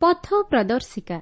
ପଥ ପ୍ରଦର୍ଶିକା।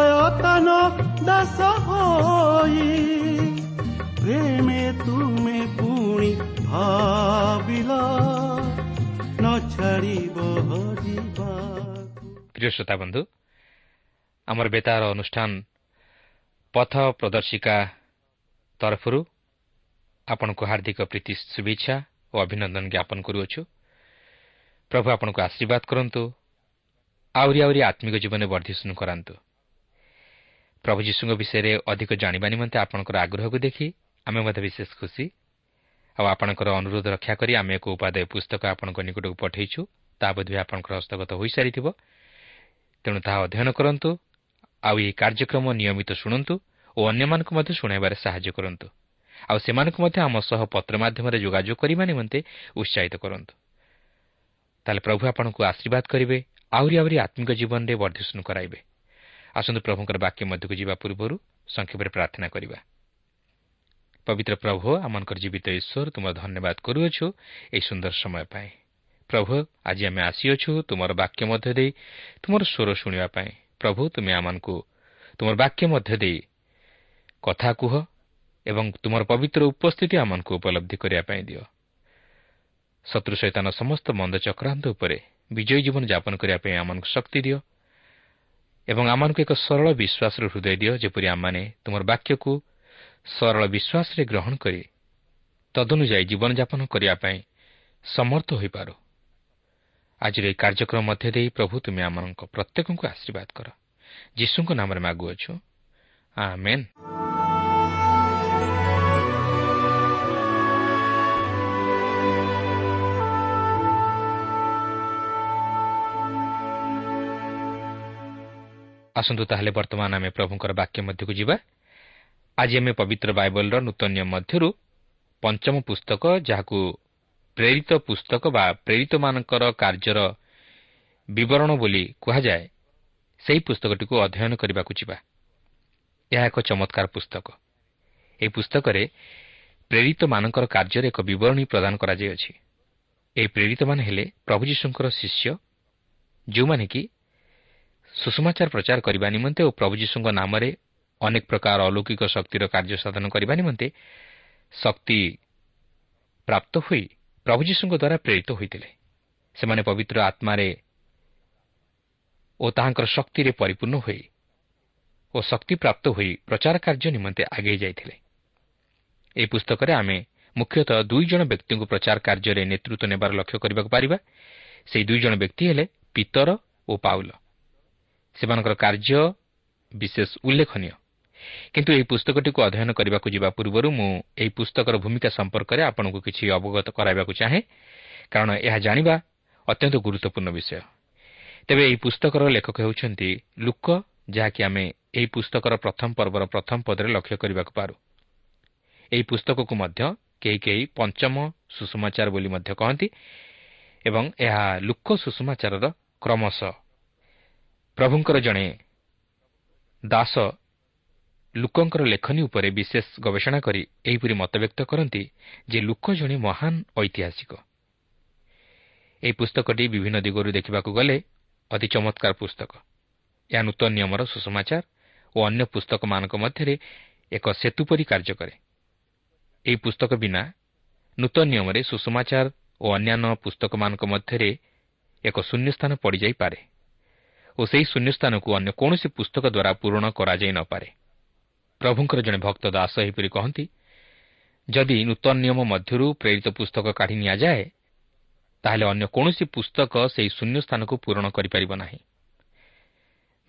ପ୍ରୟତନ ଦାସ ହୋଇ ପ୍ରେମେ ତୁମେ ପୁଣି ଭାବିଲ ନ ଛାଡ଼ିବ প্রিয় শ্রোতা বন্ধু আমার বেতার অনুষ্ঠান পথ প্রদর্শিকা তরফ আপনার হার্দিক প্রীতি শুভেচ্ছা ও অভিনন্দন জ্ঞাপন করুছু প্রভু আপনার আশীর্বাদ করতু আত্মিক জীবনে বর্ধিষ্ণু করতু ପ୍ରଭୁ ଯୀଶୁଙ୍କ ବିଷୟରେ ଅଧିକ ଜାଣିବା ନିମନ୍ତେ ଆପଣଙ୍କର ଆଗ୍ରହକୁ ଦେଖି ଆମେ ମଧ୍ୟ ବିଶେଷ ଖୁସି। ଆଉ ଆପଣଙ୍କର ଅନୁରୋଧ ରକ୍ଷା କରି ଆମେ ଏକ ଉପାଦେୟ ପୁସ୍ତକ ଆପଣଙ୍କ ନିକଟକୁ ପଠାଇଛୁ ତାହା ବୋଧହୁଏ ଆପଣଙ୍କର ହସ୍ତଗତ ହୋଇସାରିଥିବ। ତେଣୁ ତାହା ଅଧ୍ୟୟନ କରନ୍ତୁ ଆଉ ଏହି କାର୍ଯ୍ୟକ୍ରମ ନିୟମିତ ଶୁଣନ୍ତୁ ଓ ଅନ୍ୟମାନଙ୍କୁ ମଧ୍ୟ ଶୁଣାଇବାରେ ସାହାଯ୍ୟ କରନ୍ତୁ। ଆଉ ସେମାନଙ୍କୁ ମଧ୍ୟ ଆମ ସହ ପତ୍ର ମାଧ୍ୟମରେ ଯୋଗାଯୋଗ କରିବା ନିମନ୍ତେ ଉତ୍ସାହିତ କରନ୍ତୁ। ତାହେଲେ ପ୍ରଭୁ ଆପଣଙ୍କୁ ଆଶୀର୍ବାଦ କରିବେ ଆହୁରି ଆହୁରି ଆତ୍ମିକ ଜୀବନରେ ବର୍ଦ୍ଧିଷ୍ଣୁ କରାଇବେ। ଆସନ୍ତୁ ପ୍ରଭୁଙ୍କର ବାକ୍ୟ ମଧ୍ୟକୁ ଯିବା ପୂର୍ବରୁ ସଂକ୍ଷେପରେ ପ୍ରାର୍ଥନା କରିବା। ପବିତ୍ର ପ୍ରଭୁ ଆମଙ୍କର ଜୀବିତ ଈଶ୍ୱର ତୁମର ଧନ୍ୟବାଦ କରୁଅଛୁ ଏହି ସୁନ୍ଦର ସମୟ ପାଇଁ। ପ୍ରଭୁ ଆଜି ଆମେ ଆସିଅଛୁ ତୁମର ବାକ୍ୟ ମଧ୍ୟ ଦେଇ ତୁମର ସ୍ୱର ଶୁଣିବା ପାଇଁ। ପ୍ରଭୁ ତୁମେ ଆମମାନଙ୍କୁ ତୁମର ବାକ୍ୟ ମଧ୍ୟ ଦେଇ କଥା କୁହ ଏବଂ ତୁମର ପବିତ୍ର ଉପସ୍ଥିତି ଆମମାନଙ୍କୁ ଉପଲବ୍ଧି କରିବା ପାଇଁ ଦିଅ। ଶତ୍ରୁ ସୈତାନ ସମସ୍ତ ମନ୍ଦ ଚକ୍ରାନ୍ତ ଉପରେ ବିଜୟୀ ଜୀବନ ଯାପନ କରିବା ପାଇଁ ଆମମାନଙ୍କୁ ଶକ୍ତି ଦିଅ। ଏବଂ ଆମମାନଙ୍କୁ ଏକ ସରଳ ବିଶ୍ୱାସର ହୃଦୟ ଦିଅ ଯେପରି ଆମମାନେ ତୁମର ବାକ୍ୟକୁ ସରଳ ବିଶ୍ୱାସରେ ଗ୍ରହଣ କରି ତଦନୁଯାୟୀ ଜୀବନଯାପନ କରିବା ପାଇଁ ସମର୍ଥ ହୋଇପାରୁ। ଆଜିର ଏହି କାର୍ଯ୍ୟକ୍ରମ ମଧ୍ୟ ଦେଇ ପ୍ରଭୁ ତୁମେ ଆମମାନଙ୍କ ପ୍ରତ୍ୟେକଙ୍କୁ ଆଶୀର୍ବାଦ କର। ଯୀଶୁଙ୍କ ନାମରେ ମାଗୁଅଛୁ ଆମେନ୍। ଆସନ୍ତୁ ତାହେଲେ ବର୍ତ୍ତମାନ ଆମେ ପ୍ରଭୁଙ୍କର ବାକ୍ୟ ମଧ୍ୟକୁ ଯିବା। ଆଜି ଆମେ ପବିତ୍ର ବାଇବଲର ନୂତନ ନିୟମ ମଧ୍ୟରୁ ପଞ୍ଚମ ପୁସ୍ତକ ଯାହାକୁ ପ୍ରେରିତ ପୁସ୍ତକ ବା ପ୍ରେରିତମାନଙ୍କର କାର୍ଯ୍ୟର ବିବରଣ ବୋଲି କୁହାଯାଏ ସେହି ପୁସ୍ତକଟିକୁ ଅଧ୍ୟୟନ କରିବାକୁ ଯିବା। ଏହା ଏକ ଚମତ୍କାର ପୁସ୍ତକ। ଏହି ପୁସ୍ତକରେ ପ୍ରେରିତମାନଙ୍କର କାର୍ଯ୍ୟରେ ଏକ ବିବରଣୀ ପ୍ରଦାନ କରାଯାଇଅଛି। ଏହି ପ୍ରେରିତମାନେ ହେଲେ ପ୍ରଭୁ ଯୀଶୁଙ୍କର ଶିଷ୍ୟ ଯେଉଁମାନେ କି ସୁଷମାଚାର ପ୍ରଚାର କରିବା ନିମନ୍ତେ ଓ ପ୍ରଭୁ ଯୀଶୁଙ୍କ ନାମରେ ଅନେକ ପ୍ରକାର ଅଲୌକିକ ଶକ୍ତିର କାର୍ଯ୍ୟ ସାଧନ କରିବା ନିମନ୍ତେ ଶକ୍ତି ପ୍ରାପ୍ତ ହୋଇ ପ୍ରଭୁ ଯୀଶୁଙ୍କ ଦ୍ୱାରା ପ୍ରେରିତ ହୋଇଥିଲେ। ସେମାନେ ପବିତ୍ର ଆତ୍ମାରେ ଓ ତାହାଙ୍କର ଶକ୍ତିରେ ପରିପୂର୍ଣ୍ଣ ହୋଇ ଓ ଶକ୍ତିପ୍ରାପ୍ତ ହୋଇ ପ୍ରଚାର କାର୍ଯ୍ୟ ନିମନ୍ତେ ଆଗେଇ ଯାଇଥିଲେ। ଏହି ପୁସ୍ତକରେ ଆମେ ମୁଖ୍ୟତଃ ଦୁଇ ଜଣ ବ୍ୟକ୍ତିଙ୍କୁ ପ୍ରଚାର କାର୍ଯ୍ୟରେ ନେତୃତ୍ୱ ନେବାର ଲକ୍ଷ୍ୟ କରିବାକୁ ପାରିବା। ସେହି ଦୁଇ ଜଣ ବ୍ୟକ୍ତି ହେଲେ ପିତର ଓ ପାଉଲ। ସେମାନଙ୍କର କାର୍ଯ୍ୟ ବିଶେଷ ଉଲ୍ଲେଖନୀୟ। କିନ୍ତୁ ଏହି ପୁସ୍ତକଟିକୁ ଅଧ୍ୟୟନ କରିବାକୁ ଯିବା ପୂର୍ବରୁ ମୁଁ ଏହି ପୁସ୍ତକର ଭୂମିକା ସମ୍ପର୍କରେ ଆପଣଙ୍କୁ କିଛି ଅବଗତ କରାଇବାକୁ ଚାହେଁ କାରଣ ଏହା ଜାଣିବା ଅତ୍ୟନ୍ତ ଗୁରୁତ୍ୱପୂର୍ଣ୍ଣ ବିଷୟ। ତେବେ ଏହି ପୁସ୍ତକର ଲେଖକ ହେଉଛନ୍ତି ଲୁକ ଯାହାକି ଆମେ ଏହି ପୁସ୍ତକର ପ୍ରଥମ ପର୍ବର ପ୍ରଥମ ପଦରେ ଲକ୍ଷ୍ୟ କରିବାକୁ ପାରୁ। ଏହି ପୁସ୍ତକକୁ ମଧ୍ୟ କେହି କେହି ପଞ୍ଚମ ସୁଷମାଚାର ବୋଲି ମଧ୍ୟ କହନ୍ତି ଏବଂ ଏହା ଲୁକ ସୁଷମାଚାରର କ୍ରମଶଃ ପ୍ରଭୁଙ୍କର ଜଣେ ଦାସ ଲୁକଙ୍କର ଲେଖନୀ ଉପରେ ବିଶେଷ ଗବେଷଣା କରି ଏହିପରି ମତବ୍ୟକ୍ତ କରନ୍ତି ଯେ ଲୁକ ଜଣେ ମହାନ ଐତିହାସିକ। ଏହି ପୁସ୍ତକଟି ବିଭିନ୍ନ ଦିଗରୁ ଦେଖିବାକୁ ଗଲେ ଅତି ଚମତ୍କାର ପୁସ୍ତକ। ଏହା ନୂତନ ନିୟମର ସୁଷମାଚାର ଓ ଅନ୍ୟ ପୁସ୍ତକମାନଙ୍କ ମଧ୍ୟରେ ଏକ ସେତୁ ପରି କାର୍ଯ୍ୟ କରେ। ଏହି ପୁସ୍ତକ ବିନା ନୂତନ ନିୟମରେ ସୁଷମାଚାର ଓ ଅନ୍ୟାନ୍ୟ ପୁସ୍ତକମାନଙ୍କ ମଧ୍ୟରେ ଏକ ଶୂନ୍ୟସ୍ଥାନ ପଡ଼ିଯାଇପାରେ। ଓ ସେହି ଶୂନ୍ୟସ୍ଥାନକୁ ଅନ୍ୟ କୌଣସି ପୁସ୍ତକ ଦ୍ୱାରା ପୂରଣ କରାଯାଇ ନପାରେ ପ୍ରଭୁଙ୍କର ଜଣେ ଭକ୍ତ ଦାସ ଏହିପରି କହନ୍ତି ଯଦି ନୂତନ ନିୟମ ମଧ୍ୟରୁ ପ୍ରେରିତ ପୁସ୍ତକ କାଢ଼ି ନିଆଯାଏ ତାହେଲେ ଅନ୍ୟ କୌଣସି ପୁସ୍ତକ ସେହି ଶୂନ୍ୟସ୍ଥାନକୁ ପୂରଣ କରିପାରିବ ନାହିଁ।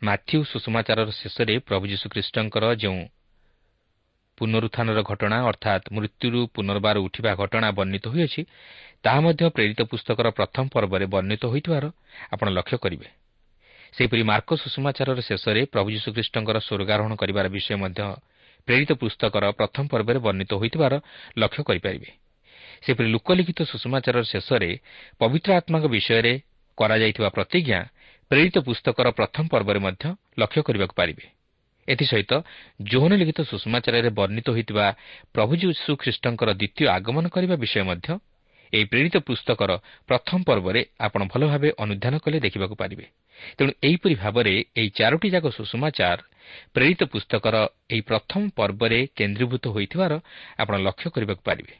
ମାଥ୍ୟୁ ସୁଷମାଚାରର ଶେଷରେ ପ୍ରଭୁ ଯୀଶୁଖ୍ରୀଷ୍ଟଙ୍କର ଯେଉଁ ପୁନରୁତ୍ଥାନର ଘଟଣା ଅର୍ଥାତ୍ ମୃତ୍ୟୁରୁ ପୁନର୍ବାର ଉଠିବା ଘଟଣା ବର୍ଣ୍ଣିତ ହୋଇଅଛି ତାହା ମଧ୍ୟ ପ୍ରେରିତ ପୁସ୍ତକର ପ୍ରଥମ ପର୍ବରେ ବର୍ଣ୍ଣିତ ହୋଇଥିବାର ଆପଣ ଲକ୍ଷ୍ୟ କରିବେ। ସେହିପରି ମାର୍କ ସୁଷମାଚାରର ଶେଷରେ ପ୍ରଭୁ ଯୀଶୁଖ୍ରୀଷ୍ଟଙ୍କର ସ୍ୱର୍ଗାରୋହଣ କରିବାର ବିଷୟ ମଧ୍ୟ ପ୍ରେରିତ ପୁସ୍ତକର ପ୍ରଥମ ପର୍ବରେ ବର୍ଣ୍ଣିତ ହୋଇଥିବାର ଲକ୍ଷ୍ୟ କରିପାରିବେ। ସେପରି ଲୋକଲିଖିତ ସୁଷମାଚାରର ଶେଷରେ ପବିତ୍ର ଆତ୍ମାଙ୍କ ବିଷୟରେ କରାଯାଇଥିବା ପ୍ରତିଜ୍ଞା ପ୍ରେରିତ ପୁସ୍ତକର ପ୍ରଥମ ପର୍ବରେ ମଧ୍ୟ ଲକ୍ଷ୍ୟ କରିବାକୁ ପାରିବେ। ଏଥିସହିତ ଯୌନ ଲିଖିତ ସୁଷମାଚାରରେ ବର୍ଣ୍ଣିତ ହୋଇଥିବା ପ୍ରଭୁ ଯୀଶୁଖ୍ରୀଷ୍ଟଙ୍କର ଦ୍ୱିତୀୟ ଆଗମନ କରିବା ବିଷୟ ମଧ୍ୟ ଏହି ପ୍ରେରିତ ପୁସ୍ତକର ପ୍ରଥମ ପର୍ବରେ ଆପଣ ଭଲ ଭାବେ ଅନୁଧ୍ୟାନ କଲେ ଦେଖିବାକୁ ପାରିବେ ତେଣୁ ଏହିପରି ଭାବରେ ଏହି ଚାରୋଟି ଯାକ ସୁଷମାଚାର ପ୍ରେରିତ ପୁସ୍ତକର ଏହି ପ୍ରଥମ ପର୍ବରେ କେନ୍ଦ୍ରୀଭୂତ ହୋଇଥିବାର ଆପଣ ଲକ୍ଷ୍ୟ କରିବାକୁ ପାରିବେ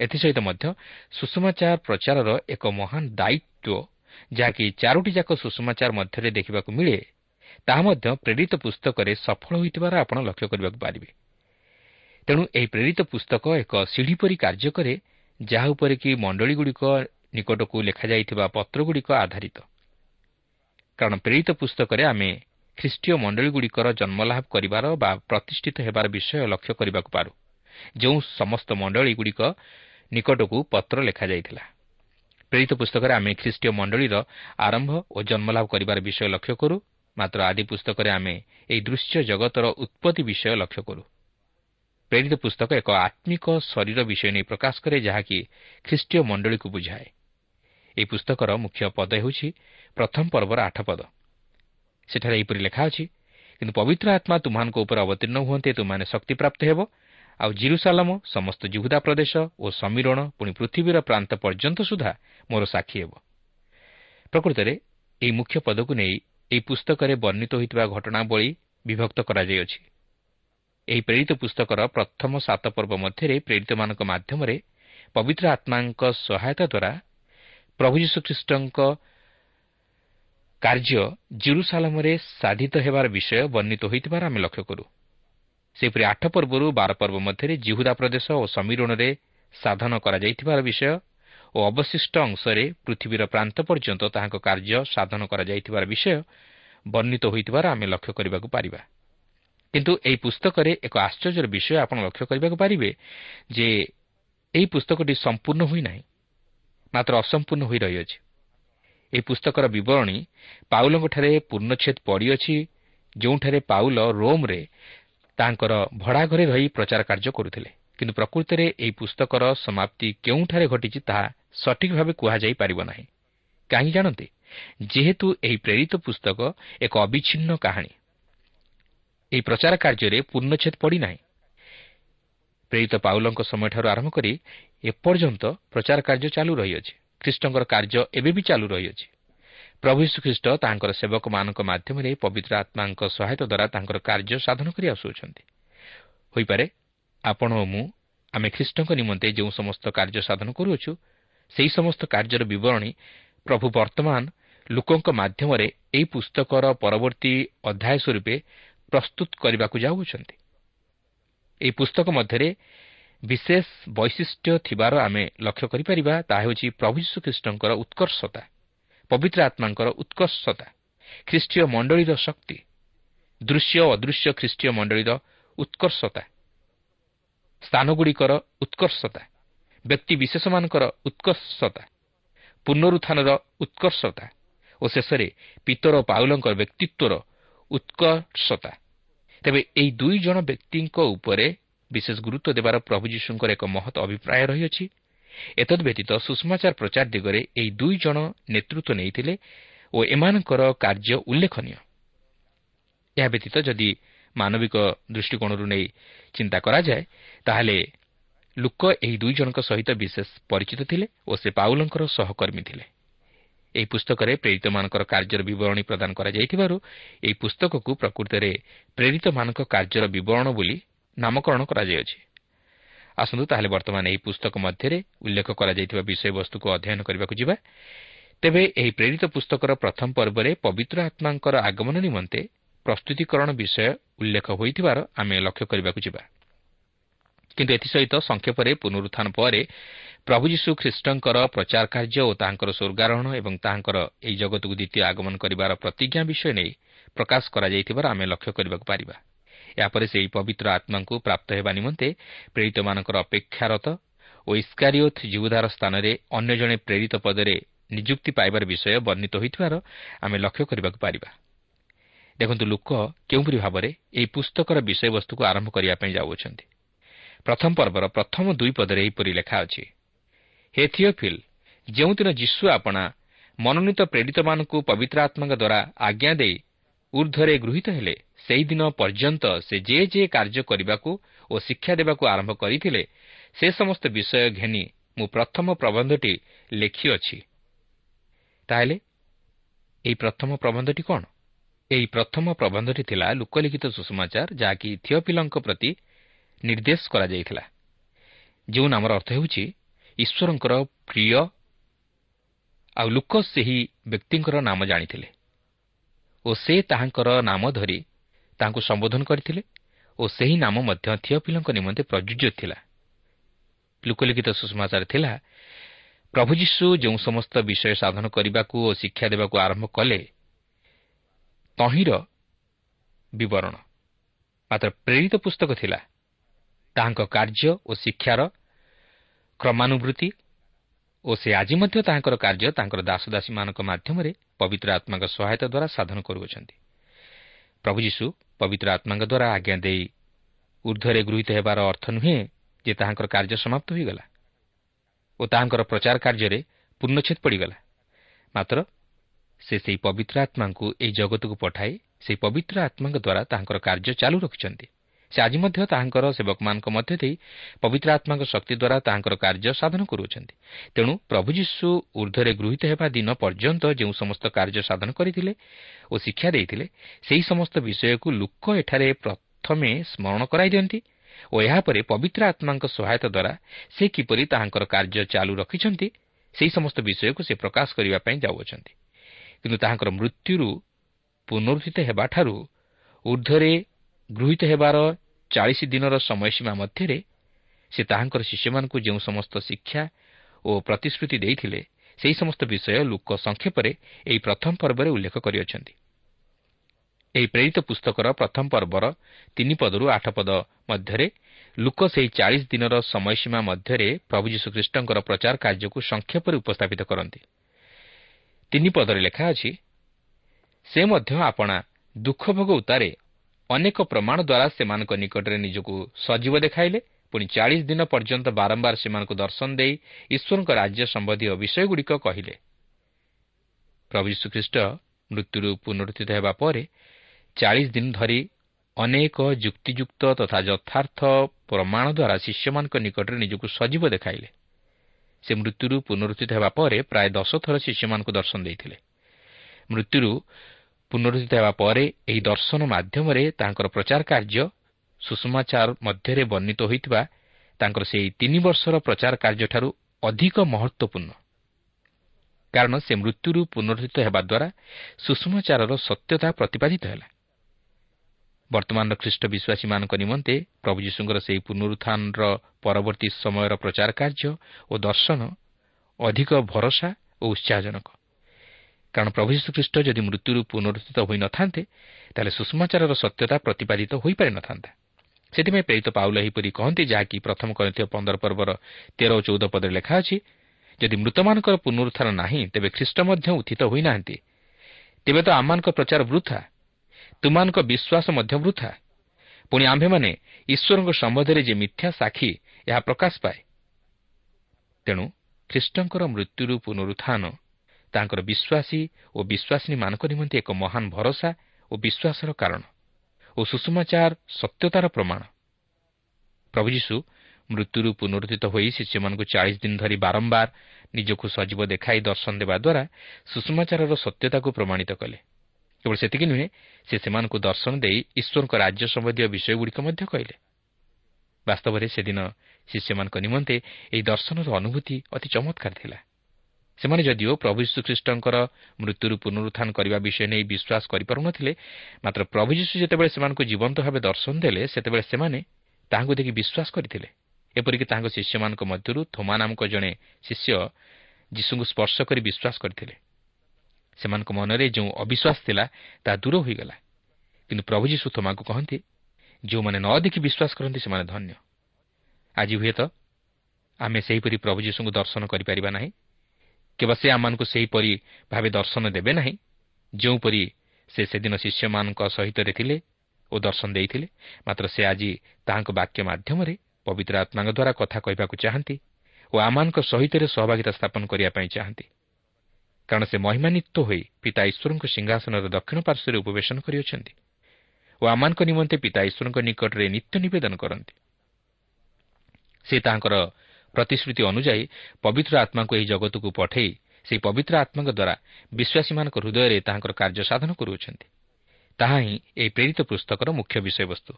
ଏଥିସହିତ ମଧ୍ୟ ସୁଷମାଚାର ପ୍ରଚାରର ଏକ ମହାନ ଦାୟିତ୍ୱ ଯାହାକି ଚାରୋଟି ଯାକ ସୁଷମାଚାର ମଧ୍ୟରେ ଦେଖିବାକୁ ମିଳେ ତାହା ମଧ୍ୟ ପ୍ରେରିତ ପୁସ୍ତକରେ ସଫଳ ହୋଇଥିବାର ଆପଣ ଲକ୍ଷ୍ୟ କରିବାକୁ ପାରିବେ। ତେଣୁ ଏହି ପ୍ରେରିତ ପୁସ୍ତକ ଏକ ସିଢ଼ି ପରି କାର୍ଯ୍ୟ କରେ ଯାହା ଉପରେ କି ମଣ୍ଡଳୀଗୁଡ଼ିକ ନିକଟକୁ ଲେଖାଯାଇଥିବା ପତ୍ରଗୁଡ଼ିକ ଆଧାରିତ। କାରଣ ପ୍ରେରିତ ପୁସ୍ତକରେ ଆମେ ଖ୍ରୀଷ୍ଟୀୟ ମଣ୍ଡଳୀଗୁଡ଼ିକର ଜନ୍ମଲାଭ କରିବାର ବା ପ୍ରତିଷ୍ଠିତ ହେବାର ବିଷୟ ଲକ୍ଷ୍ୟ କରିବାକୁ ପାରୁ ଯେଉଁ ସମସ୍ତ ମଣ୍ଡଳୀଗୁଡ଼ିକ ନିକଟକୁ ପତ୍ର ଲେଖାଯାଇଥିଲା। ପ୍ରେରିତ ପୁସ୍ତକରେ ଆମେ ଖ୍ରୀଷ୍ଟୀୟ ମଣ୍ଡଳୀର ଆରମ୍ଭ ଓ ଜନ୍ମଲାଭ କରିବାର ବିଷୟ ଲକ୍ଷ୍ୟ କରୁ ମାତ୍ର ଆଦି ପୁସ୍ତକରେ ଆମେ ଏହି ଦୃଶ୍ୟ ଜଗତର ଉତ୍ପତ୍ତି ବିଷୟ ଲକ୍ଷ୍ୟ କରୁ। ପ୍ରେରିତ ପୁସ୍ତକ ଏକ ଆତ୍ମିକ ଶରୀର ବିଷୟ ନେଇ ପ୍ରକାଶ କରେ ଯାହାକି ଖ୍ରୀଷ୍ଟୀୟ ମଣ୍ଡଳୀକୁ ବୁଝାଏ। ଏହି ପୁସ୍ତକର ମୁଖ୍ୟ ପଦ ହେଉଛି ପ୍ରଥମ ପର୍ବର ଆଠ ପଦ। ସେଠାରେ ଏହିପରି ଲେଖା ଅଛି କିନ୍ତୁ ପବିତ୍ର ଆତ୍ମା ତୁମାନଙ୍କ ଉପରେ ଅବତୀର୍ଣ୍ଣ ହୁଅନ୍ତେ ତୁମାନେ ଶକ୍ତିପ୍ରାପ୍ତ ହେବ। ଆଉ ଜିରୁସାଲମ ସମସ୍ତ ଜୁହୁଦା ପ୍ରଦେଶ ଓ ସମୀରଣ ପୁଣି ପୃଥିବୀର ପ୍ରାନ୍ତ ପର୍ଯ୍ୟନ୍ତ ସୁଦ୍ଧା ମୋର ସାକ୍ଷୀ ହେବ ପ୍ରକୃତରେ ଏହି ମୁଖ୍ୟ ପଦକୁ ନେଇ ଏହି ପୁସ୍ତକରେ ବର୍ଣ୍ଣିତ ହୋଇଥିବା ଘଟଣାବଳୀ ବିଭକ୍ତ କରାଯାଇଅଛି। ଏହି ପ୍ରେରିତ ପୁସ୍ତକର ପ୍ରଥମ ସାତ ପର୍ବ ମଧ୍ୟରେ ପ୍ରେରିତମାନଙ୍କ ମାଧ୍ୟମରେ ପବିତ୍ର ଆତ୍ମାଙ୍କ ସହାୟତା ଦ୍ୱାରା ପ୍ରଭୁ ଯୀଶୁଖ୍ରୀଷ୍ଟଙ୍କ କାର୍ଯ୍ୟ ଜିରୁସାଲାମରେ ସାଧିତ ହେବାର ବିଷୟ ବର୍ଣ୍ଣିତ ହୋଇଥିବାର ଆମେ ଲକ୍ଷ୍ୟ କରୁ। ସେହିପରି ଆଠ ପର୍ବରୁ ବାର ପର୍ବ ମଧ୍ୟରେ ଜିହୁଦା ପ୍ରଦେଶ ଓ ସମୀରଣରେ ସାଧନ କରାଯାଇଥିବାର ବିଷୟ ଓ ଅବଶିଷ୍ଟ ଅଂଶରେ ପୃଥିବୀର ପ୍ରାନ୍ତ ପର୍ଯ୍ୟନ୍ତ ତାହାଙ୍କ କାର୍ଯ୍ୟ ସାଧନ କରାଯାଇଥିବାର ବିଷୟ ବର୍ଣ୍ଣିତ ହୋଇଥିବାର ଆମେ ଲକ୍ଷ୍ୟ କରିବାକୁ ପାରିବା। କିନ୍ତୁ ଏହି ପୁସ୍ତକରେ ଏକ ଆଶ୍ଚର୍ଯ୍ୟର ବିଷୟ ଆପଣ ଲକ୍ଷ୍ୟ କରିବାକୁ ପାରିବେ ଯେ ଏହି ପୁସ୍ତକଟି ସମ୍ପୂର୍ଣ୍ଣ ହୋଇନାହିଁ ମାତ୍ର ଅସମ୍ପୂର୍ଣ୍ଣ ହୋଇ ରହିଅଛି ଏହି ପୁସ୍ତକର ବିବରଣୀ ପାଉଲଙ୍କଠାରେ ପୂର୍ଣ୍ଣଚ୍ଛେଦ ପଡ଼ିଅଛି ଯେଉଁଠାରେ ପାଉଲ ରୋମ୍ରେ ତାଙ୍କର ଭଡ଼ା ଘରେ ରହି ପ୍ରଚାର କାର୍ଯ୍ୟ କରୁଥିଲେ। କିନ୍ତୁ ପ୍ରକୃତରେ ଏହି ପୁସ୍ତକର ସମାପ୍ତି କେଉଁଠାରେ ଘଟିଛି ତାହା ସଠିକ୍ ଭାବେ କୁହାଯାଇପାରିବ ନାହିଁ। କାହିଁକି ଜାଣନ୍ତି ଯେହେତୁ ଏହି ପ୍ରେରିତ ପୁସ୍ତକ ଏକ ଅବିଚ୍ଛିନ୍ନ କାହାଣୀ। ଏହି ପ୍ରଚାର କାର୍ଯ୍ୟରେ ପୂର୍ଣ୍ଣଚ୍ଛେଦ ପଡ଼ିନାହିଁ ପ୍ରେରିତ ପାଉଲଙ୍କ ସମୟଠାରୁ ଆରମ୍ଭ କରି ଏପର୍ଯ୍ୟନ୍ତ ପ୍ରଚାର କାର୍ଯ୍ୟ ଚାଲୁ ରହିଅଛି। ଖ୍ରୀଷ୍ଟଙ୍କର କାର୍ଯ୍ୟ ଏବେ ବି ଚାଲୁ ରହିଅଛି। ପ୍ରଭୁ ଶ୍ରୀଖ୍ରୀଷ୍ଟ ତାଙ୍କର ସେବକମାନଙ୍କ ମାଧ୍ୟମରେ ପବିତ୍ର ଆତ୍ମାଙ୍କ ସହାୟତା ଦ୍ୱାରା ତାଙ୍କର କାର୍ଯ୍ୟ ସାଧନ କରି ଆସୁଅଛନ୍ତି। ହୋଇପାରେ ଆପଣ ଓ ମୁଁ ଆମେ ଖ୍ରୀଷ୍ଟଙ୍କ ନିମନ୍ତେ ଯେଉଁ ସମସ୍ତ କାର୍ଯ୍ୟ ସାଧନ କରୁଅଛୁ ସେହି ସମସ୍ତ କାର୍ଯ୍ୟର ବିବରଣୀ ପ୍ରଭୁ ବର୍ତ୍ତମାନ ଲୋକଙ୍କ ମାଧ୍ୟମରେ ଏହି ପୁସ୍ତକର ପରବର୍ତ୍ତୀ ଅଧ୍ୟାୟ ସ୍ୱରୂପେ ପ୍ରସ୍ତୁତ କରିବାକୁ ଯାଉଅଛନ୍ତି ଏହି ପୁସ୍ତକ ମଧ୍ୟରେ ବିଶେଷ ବୈଶିଷ୍ଟ୍ୟ ଥିବାର ଆମେ ଲକ୍ଷ୍ୟ କରିପାରିବା ତାହା ହେଉଛି ପ୍ରଭୁ ଯୀଶୁଖ୍ରୀଷ୍ଟଙ୍କର ଉତ୍କର୍ଷତା ପବିତ୍ର ଆତ୍ମାଙ୍କର ଉତ୍କର୍ଷତା ଖ୍ରୀଷ୍ଟୀୟ ମଣ୍ଡଳୀର ଶକ୍ତି ଦୃଶ୍ୟ ଅଦୃଶ୍ୟ ଖ୍ରୀଷ୍ଟୀୟ ମଣ୍ଡଳୀର ଉତ୍କର୍ଷତା ସ୍ଥାନଗୁଡ଼ିକର ଉତ୍କର୍ଷତା ବ୍ୟକ୍ତିବିଶେଷମାନଙ୍କର ଉତ୍କର୍ଷତା ପୁନରୁତ୍ଥାନର ଉତ୍କର୍ଷତା ଓ ଶେଷରେ ପିତର ପାଉଲଙ୍କର ବ୍ୟକ୍ତିତ୍ୱର ଉତ୍କର୍ଷତା। ତେବେ ଏହି ଦୁଇ ଜଣ ବ୍ୟକ୍ତିଙ୍କ ଉପରେ ବିଶେଷ ଗୁରୁତ୍ୱ ଦେବାର ପ୍ରଭୁ ଯୀଶୁଙ୍କର ଏକ ମହତ ଅଭିପ୍ରାୟ ରହିଅଛି ଏତଦ୍ ବ୍ୟତୀତ ସୁଷମାଚାର ପ୍ରଚାର ଦିଗରେ ଏହି ଦୁଇ ଜଣ ନେତୃତ୍ୱ ନେଇଥିଲେ ଓ ଏମାନଙ୍କର କାର୍ଯ୍ୟ ଉଲ୍ଲେଖନୀୟ ଏହା ବ୍ୟତୀତ ଯଦି ମାନବିକ ଦୃଷ୍ଟିକୋଣରୁ ନେଇ ଚିନ୍ତା କରାଯାଏ ତାହେଲେ ଲୋକ ଏହି ଦୁଇ ଜଣଙ୍କ ସହିତ ବିଶେଷ ପରିଚିତ ଥିଲେ ଓ ସେ ପାଉଲଙ୍କର ସହକର୍ମୀ ଥିଲେ। ଏହି ପୁସ୍ତକରେ ପ୍ରେରିତମାନଙ୍କର କାର୍ଯ୍ୟର ବିବରଣୀ ପ୍ରଦାନ କରାଯାଇଥିବାରୁ ଏହି ପୁସ୍ତକକୁ ପ୍ରକୃତରେ ପ୍ରେରିତମାନଙ୍କ କାର୍ଯ୍ୟର ବିବରଣ ବୋଲି ନାମକରଣ କରାଯାଇଅଛି ଆସନ୍ତୁ ତାହେଲେ ବର୍ତ୍ତମାନ ଏହି ପୁସ୍ତକ ମଧ୍ୟରେ ଉଲ୍ଲେଖ କରାଯାଇଥିବା ବିଷୟବସ୍ତୁକୁ ଅଧ୍ୟୟନ କରିବାକୁ ଯିବା। ତେବେ ଏହି ପ୍ରେରିତ ପୁସ୍ତକର ପ୍ରଥମ ପର୍ବରେ ପବିତ୍ର ଆତ୍ମାଙ୍କର ଆଗମନ ନିମନ୍ତେ ପ୍ରସ୍ତୁତିକରଣ ବିଷୟ ଉଲ୍ଲେଖ ହୋଇଥିବାର ଆମେ ଲକ୍ଷ୍ୟ କରିବାକୁ ଯିବା। କିନ୍ତୁ ଏଥିସହିତ ସଂକ୍ଷେପରେ ପୁନରୁତ୍ଥାନ ପରେ ପ୍ରଭୁ ଯୀଶୁ ଖ୍ରୀଷ୍ଟଙ୍କର ପ୍ରଚାର କାର୍ଯ୍ୟ ଓ ତାହାଙ୍କର ସ୍ୱର୍ଗାରୋହଣ ଏବଂ ତାହାଙ୍କର ଏହି ଜଗତକୁ ଦ୍ୱିତୀୟ ଆଗମନ କରିବାର ପ୍ରତିଜ୍ଞା ବିଷୟ ନେଇ ପ୍ରକାଶ କରାଯାଇଥିବାର ଆମେ ଲକ୍ଷ୍ୟ କରିବାକୁ ପାରିବା। ଏହାପରେ ସେହି ପବିତ୍ର ଆତ୍ମାଙ୍କୁ ପ୍ରାପ୍ତ ହେବା ନିମନ୍ତେ ପ୍ରେରିତମାନଙ୍କର ଅପେକ୍ଷାରତ ଓ ଇସ୍କାରିଓଥ୍ ଜୀବଧାର ସ୍ଥାନରେ ଅନ୍ୟ ଜଣେ ପ୍ରେରିତ ପଦରେ ନିଯୁକ୍ତି ପାଇବାର ବିଷୟ ବର୍ଣ୍ଣିତ ହୋଇଥିବାର ଆମେ ଲକ୍ଷ୍ୟ କରିବାକୁ ପାରିବା। ଦେଖନ୍ତୁ ଲୋକ କେଉଁପରି ଭାବରେ ଏହି ପୁସ୍ତକର ବିଷୟବସ୍ତୁକୁ ଆରମ୍ଭ କରିବା ପାଇଁ ଯାଉଅଛନ୍ତି। ପ୍ରଥମ ପର୍ବର ପ୍ରଥମ ଦୁଇ ପଦରେ ଏହିପରି ଲେଖା ଅଛି। ହେ ଥିଓଫିଲ୍ ଯେଉଁଦିନ ଯୀଶୁ ଆପଣା ମନୋନୀତ ପ୍ରେରିତମାନଙ୍କୁ ପବିତ୍ର ଆତ୍ମାଙ୍କ ଦ୍ୱାରା ଆଜ୍ଞା ଦେଇ ଉର୍ଦ୍ଧ୍ୱରେ ଗୃହୀତ ହେଲେ ସେହିଦିନ ପର୍ଯ୍ୟନ୍ତ ସେ ଯେ ଯେ କାର୍ଯ୍ୟ କରିବାକୁ ଓ ଶିକ୍ଷା ଦେବାକୁ ଆରମ୍ଭ କରିଥିଲେ ସେ ସମସ୍ତ ବିଷୟ ଘେନି ମୁଁ ପ୍ରଥମ ପ୍ରବନ୍ଧଟି ଲେଖିଅଛି। ତାହେଲେ ଏହି ପ୍ରଥମ ପ୍ରବନ୍ଧଟି କ'ଣ? ଏହି ପ୍ରଥମ ପ୍ରବନ୍ଧଟି ଥିଲା ଲୋକଲିଖିତ ସୁଷମାଚାର ଯାହାକି ଥିଓପିଲଙ୍କ ପ୍ରତି ନିର୍ଦ୍ଦେଶ କରାଯାଇଥିଲା। ଯେଉଁ ନାମର ଅର୍ଥ ହେଉଛି ଈଶ୍ୱରଙ୍କର ପ୍ରିୟ ଆଉ ଲୋକ ସେହି ବ୍ୟକ୍ତିଙ୍କର ନାମ ଜାଣିଥିଲେ ଓ ସେ ତାହାଙ୍କର ନାମ ଧରି ତାହାଙ୍କୁ ସମ୍ବୋଧନ କରିଥିଲେ ଓ ସେହି ନାମ ମଧ୍ୟ ଥିଓପିଲଙ୍କ ନିମନ୍ତେ ପ୍ରଯୁଜ୍ୟ ଥିଲା। ଲୋକଲିଖିତ ସୁଷମାଚାର ଥିଲା ପ୍ରଭୁ ଯୀଶୁ ଯେଉଁ ସମସ୍ତ ବିଷୟ ସାଧନ କରିବାକୁ ଓ ଶିକ୍ଷା ଦେବାକୁ ଆରମ୍ଭ କଲେ ତହିଁର ବିବରଣ। ମାତ୍ର ପ୍ରେରିତ ପୁସ୍ତକ ଥିଲା ତାହାଙ୍କ କାର୍ଯ୍ୟ ଓ ଶିକ୍ଷାର କ୍ରମାନୁବୃତ୍ତି ଓ ସେ ଆଜି ମଧ୍ୟ ତାହାଙ୍କର କାର୍ଯ୍ୟ ତାଙ୍କର ଦାସଦାସୀମାନଙ୍କ ମାଧ୍ୟମରେ ପବିତ୍ର ଆତ୍ମାଙ୍କ ସହାୟତା ଦ୍ୱାରା ସାଧନ କରୁଅଛନ୍ତି। ପ୍ରଭୁ ଯୀଶୁ ପବିତ୍ର ଆତ୍ମାଙ୍କ ଦ୍ୱାରା ଆଜ୍ଞା ଦେଇ ଉର୍ଦ୍ଧ୍ୱରେ ଗୃହୀତ ହେବାର ଅର୍ଥ ନୁହେଁ ଯେ ତାହାଙ୍କର କାର୍ଯ୍ୟ ସମାପ୍ତ ହୋଇଗଲା ଓ ତାହାଙ୍କର ପ୍ରଚାର କାର୍ଯ୍ୟରେ ପୂର୍ଣ୍ଣଚ୍ଛେଦ ପଡ଼ିଗଲା। ମାତ୍ର ସେ ସେହି ପବିତ୍ର ଆତ୍ମାଙ୍କୁ ଏହି ଜଗତକୁ ପଠାଇ ସେହି ପବିତ୍ର ଆତ୍ମାଙ୍କ ଦ୍ୱାରା ତାହାଙ୍କର କାର୍ଯ୍ୟ ଚାଲୁ ରଖିଛନ୍ତି। ସେ ଆଜି ମଧ୍ୟ ତାହାଙ୍କର ସେବକମାନଙ୍କ ମଧ୍ୟ ଦେଇ ପବିତ୍ର ଆତ୍ମାଙ୍କ ଶକ୍ତି ଦ୍ୱାରା ତାହାଙ୍କର କାର୍ଯ୍ୟ ସାଧନ କରୁଅଛନ୍ତି। ତେଣୁ ପ୍ରଭୁ ଯୀଶୁ ଉର୍ଦ୍ଧ୍ୱରେ ଗୃହୀତ ହେବା ଦିନ ପର୍ଯ୍ୟନ୍ତ ଯେଉଁ ସମସ୍ତ କାର୍ଯ୍ୟ ସାଧନ କରିଥିଲେ ଓ ଶିକ୍ଷା ଦେଇଥିଲେ ସେହି ସମସ୍ତ ବିଷୟକୁ ଲୋକ ଏଠାରେ ପ୍ରଥମେ ସ୍ମରଣ କରାଇ ଦିଅନ୍ତି ଓ ଏହାପରେ ପବିତ୍ର ଆତ୍ମାଙ୍କ ସହାୟତା ଦ୍ୱାରା ସେ କିପରି ତାହାଙ୍କର କାର୍ଯ୍ୟ ଚାଲୁ ରଖିଛନ୍ତି ସେହି ସମସ୍ତ ବିଷୟକୁ ସେ ପ୍ରକାଶ କରିବା ପାଇଁ ଯାଉଅଛନ୍ତି। କିନ୍ତୁ ତାହାଙ୍କର ମୃତ୍ୟୁରୁ ପୁନରୁଦ୍ଧିତ ହେବାଠାରୁ ଉର୍ଦ୍ଧ୍ୱରେ ଗୃହୀତ ହେବାର ଚାଳିଶ ଦିନର ସମୟସୀମା ମଧ୍ୟରେ ସେ ତାହାଙ୍କର ଶିଷ୍ୟମାନଙ୍କୁ ଯେଉଁ ସମସ୍ତ ଶିକ୍ଷା ଓ ପ୍ରତିଶ୍ରୁତି ଦେଇଥିଲେ ସେହି ସମସ୍ତ ବିଷୟ ଲୋକ ସଂକ୍ଷେପରେ ଏହି ପ୍ରଥମ ପର୍ବରେ ଉଲ୍ଲେଖ କରିଅଛନ୍ତି। ଏହି ପ୍ରେରିତ ପୁସ୍ତକର ପ୍ରଥମ ପର୍ବର ତିନି ପଦରୁ ଆଠ ପଦ ମଧ୍ୟରେ ଲୋକ ସେହି ଚାଳିଶ ଦିନର ସମୟସୀମା ମଧ୍ୟରେ ପ୍ରଭୁ ଯୀଶୁଖ୍ରୀଷ୍ଟଙ୍କର ପ୍ରଚାର କାର୍ଯ୍ୟକୁ ସଂକ୍ଷେପରେ ଉପସ୍ଥାପିତ କରନ୍ତି। ତିନି ପଦରେ ଲେଖା ଅଛି ସେ ମଧ୍ୟ ଆପଣା ଦୁଃଖ ଭୋଗ ଉତ୍ତାରେ ଅନେକ ପ୍ରମାଣ ଦ୍ୱାରା ସେମାନଙ୍କ ନିକଟରେ ନିଜକୁ ସଜୀବ ଦେଖାଇଲେ। ପୁଣି ଚାଳିଶ ଦିନ ପର୍ଯ୍ୟନ୍ତ ବାରମ୍ବାର ସେମାନଙ୍କୁ ଦର୍ଶନ ଦେଇ ଈଶ୍ୱରଙ୍କ ରାଜ୍ୟ ସମ୍ବନ୍ଧୀୟ ବିଷୟଗୁଡ଼ିକ କହିଲେ। ପ୍ରଭୁ ଯୀଶୁଖ୍ରୀଷ୍ଟ ମୃତ୍ୟୁରୁ ପୁନରୁତ୍ଥିତ ହେବା ପରେ ଚାଳିଶ ଦିନ ଧରି ଅନେକ ଯୁକ୍ତିଯୁକ୍ତ ତଥା ଯଥାର୍ଥ ପ୍ରମାଣ ଦ୍ୱାରା ଶିଷ୍ୟମାନଙ୍କ ନିକଟରେ ନିଜକୁ ସଜୀବ ଦେଖାଇଲେ। ସେ ମୃତ୍ୟୁରୁ ପୁନରୁତ୍ଥିତ ହେବା ପରେ ପ୍ରାୟ ଦଶ ଥର ଶିଷ୍ୟମାନଙ୍କୁ ଦର୍ଶନ ଦେଇଥିଲେ। ମୃତ୍ୟୁରୁ ପୁନରୁଦ୍ଧିତ ହେବା ପରେ ଏହି ଦର୍ଶନ ମାଧ୍ୟମରେ ତାଙ୍କର ପ୍ରଚାର କାର୍ଯ୍ୟ ସୁଷମାଚାର ମଧ୍ୟରେ ବର୍ଣ୍ଣିତ ହୋଇଥିବା ତାଙ୍କର ସେହି ତିନି ବର୍ଷର ପ୍ରଚାର କାର୍ଯ୍ୟଠାରୁ ଅଧିକ ମହତ୍ୱପୂର୍ଣ୍ଣ କାରଣ ସେ ମୃତ୍ୟୁରୁ ପୁନରୁଦ୍ଧିତ ହେବା ଦ୍ୱାରା ସୁଷମାଚାରର ସତ୍ୟତା ପ୍ରତିପାଦିତ ହେଲା। ବର୍ତ୍ତମାନର ଖ୍ରୀଷ୍ଟ ବିଶ୍ୱାସୀମାନଙ୍କ ନିମନ୍ତେ ପ୍ରଭୁ ଯୀଶୁଙ୍କର ସେହି ପୁନରୁତ୍ଥାନର ପରବର୍ତ୍ତୀ ସମୟର ପ୍ରଚାର କାର୍ଯ୍ୟ ଓ ଦର୍ଶନ ଅଧିକ ଭରସା ଓ ଉତ୍ସାହଜନକ। କାରଣ ପ୍ରଭୁ ଯୀଶୁଖ୍ରୀଷ୍ଟ ଯଦି ମୃତ୍ୟୁରୁ ପୁନରୁଦ୍ଧିତ ହୋଇନଥାନ୍ତେ ତାହେଲେ ସୁଷମାଚାରର ସତ୍ୟତା ପ୍ରତିପାଦିତ ହୋଇପାରିନଥାନ୍ତା ସେଥିପାଇଁ ପ୍ରେରିତ ପାଉଲ ଏହିପରି କହନ୍ତି ଯାହାକି ପ୍ରଥମ କରିଥିବା ପନ୍ଦର ପର୍ବର ତେର ଓ ଚଉଦ ପଦରେ ଲେଖା ଅଛି ଯଦି ମୃତମାନଙ୍କର ପୁନରୁତ୍ଥାନ ନାହିଁ ତେବେ ଖ୍ରୀଷ୍ଟ ମଧ୍ୟ ଉତ୍ଥିତ ହୋଇନାହାନ୍ତି ତେବେ ତ ଆମମାନଙ୍କ ପ୍ରଚାର ବୃଥା ତୁମାନଙ୍କ ବିଶ୍ୱାସ ମଧ୍ୟ ବୃଥା। ପୁଣି ଆମ୍ଭେମାନେ ଈଶ୍ୱରଙ୍କ ସମ୍ବନ୍ଧରେ ଯେ ମିଥ୍ୟା ସାକ୍ଷୀ ଏହା ପ୍ରକାଶ ପାଏ। ତେଣୁ ଖ୍ରୀଷ୍ଟଙ୍କର ମୃତ୍ୟୁରୁ ପୁନରୁତ୍ଥାନ ତାଙ୍କର ବିଶ୍ୱାସୀ ଓ ବିଶ୍ୱାସିନୀମାନଙ୍କ ନିମନ୍ତେ ଏକ ମହାନ ଭରସା ଓ ବିଶ୍ୱାସର କାରଣ ଓ ସୁଷମାଚାର ସତ୍ୟତାର ପ୍ରମାଣ। ପ୍ରଭୁ ଯୀଶୁ ମୃତ୍ୟୁରୁ ପୁନରୁଦ୍ଧିତ ହୋଇ ଶିଷ୍ୟମାନଙ୍କୁ ଚାଳିଶ ଦିନ ଧରି ବାରମ୍ବାର ନିଜକୁ ସଜୀବ ଦେଖାଇ ଦର୍ଶନ ଦେବା ଦ୍ୱାରା ସୁଷମାଚାରର ସତ୍ୟତାକୁ ପ୍ରମାଣିତ କଲେ। କେବଳ ସେତିକି ନୁହେଁ ସେ ସେମାନଙ୍କୁ ଦର୍ଶନ ଦେଇ ଈଶ୍ୱରଙ୍କ ରାଜ୍ୟ ସମ୍ବନ୍ଧୀୟ ବିଷୟଗୁଡ଼ିକ ମଧ୍ୟ କହିଲେ। ବାସ୍ତବରେ ସେଦିନ ଶିଷ୍ୟମାନଙ୍କ ନିମନ୍ତେ ଏହି ଦର୍ଶନର ଅନୁଭୂତି ଅତି ଚମତ୍କାର ଥିଲା। ସେମାନେ ଯଦିଓ ପ୍ରଭୁ ଯୀଶୁଖ୍ରୀଷ୍ଟଙ୍କର ମୃତ୍ୟୁରୁ ପୁନରୁତ୍ଥାନ କରିବା ବିଷୟ ନେଇ ବିଶ୍ୱାସ କରିପାରୁନଥିଲେ ମାତ୍ର ପ୍ରଭୁ ଯୀଶୁ ଯେତେବେଳେ ସେମାନଙ୍କୁ ଜୀବନ୍ତ ଭାବେ ଦର୍ଶନ ଦେଲେ ସେତେବେଳେ ସେମାନେ ତାହାଙ୍କୁ ଦେଖି ବିଶ୍ୱାସ କରିଥିଲେ। ଏପରିକି ତାଙ୍କ ଶିଷ୍ୟମାନଙ୍କ ମଧ୍ୟରୁ ଥୋମା ନାମକ ଜଣେ ଶିଷ୍ୟ ଯୀଶୁଙ୍କୁ ସ୍ପର୍ଶ କରି ବିଶ୍ୱାସ କରିଥିଲେ। ସେମାନଙ୍କ ମନରେ ଯେଉଁ ଅବିଶ୍ୱାସ ଥିଲା ତାହା ଦୂର ହୋଇଗଲା। କିନ୍ତୁ ପ୍ରଭୁ ଯୀଶୁ ଥୋମାଙ୍କୁ କହନ୍ତି ଯେଉଁମାନେ ନ ଦେଖି ବିଶ୍ୱାସ କରନ୍ତି ସେମାନେ ଧନ୍ୟ। ଆଜି ହୁଏତ ଆମେ ସେହିପରି ପ୍ରଭୁ ଯୀଶୁଙ୍କୁ ଦର୍ଶନ କରିପାରିବା ନାହିଁ। କେବଳ ସେ ଆମମାନଙ୍କୁ ସେହିପରି ଭାବେ ଦର୍ଶନ ଦେବେ ନାହିଁ ଯେଉଁପରି ସେ ସେଦିନ ଶିଷ୍ୟମାନଙ୍କ ସହିତରେ ଥିଲେ ଓ ଦର୍ଶନ ଦେଇଥିଲେ ମାତ୍ର ସେ ଆଜି ତାହାଙ୍କ ବାକ୍ୟ ମାଧ୍ୟମରେ ପବିତ୍ର ଆତ୍ମାଙ୍କ ଦ୍ୱାରା କଥା କହିବାକୁ ଚାହାନ୍ତି ଓ ଆମମାନଙ୍କ ସହିତରେ ସହଭାଗିତା ସ୍ଥାପନ କରିବା ପାଇଁ ଚାହାନ୍ତି କାରଣ ସେ ମହିମାନିତ୍ୱ ହୋଇ ପିତା ଈଶ୍ୱରଙ୍କ ସିଂହାସନର ଦକ୍ଷିଣ ପାର୍ଶ୍ୱରେ ଉପବେଶନ କରିଅଛନ୍ତି ଓ ଆମମାନଙ୍କ ନିମନ୍ତେ ପିତା ଈଶ୍ୱରଙ୍କ ନିକଟରେ ନିତ୍ୟ ନିବେଦନ କରନ୍ତି ସେ ତାଙ୍କର ପ୍ରତିଶ୍ରୁତି ଅନୁଯାୟୀ ପବିତ୍ର ଆତ୍ମାଙ୍କୁ ଏହି ଜଗତକୁ ପଠାଇ ସେହି ପବିତ୍ର ଆତ୍ମାଙ୍କ ଦ୍ୱାରା ବିଶ୍ୱାସୀମାନଙ୍କ ହୃଦୟରେ ତାହାଙ୍କର କାର୍ଯ୍ୟ ସାଧନ କରୁଅଛନ୍ତି। ତାହା ହିଁ ଏହି ପ୍ରେରିତ ପୁସ୍ତକର ମୁଖ୍ୟ ବିଷୟବସ୍ତୁ।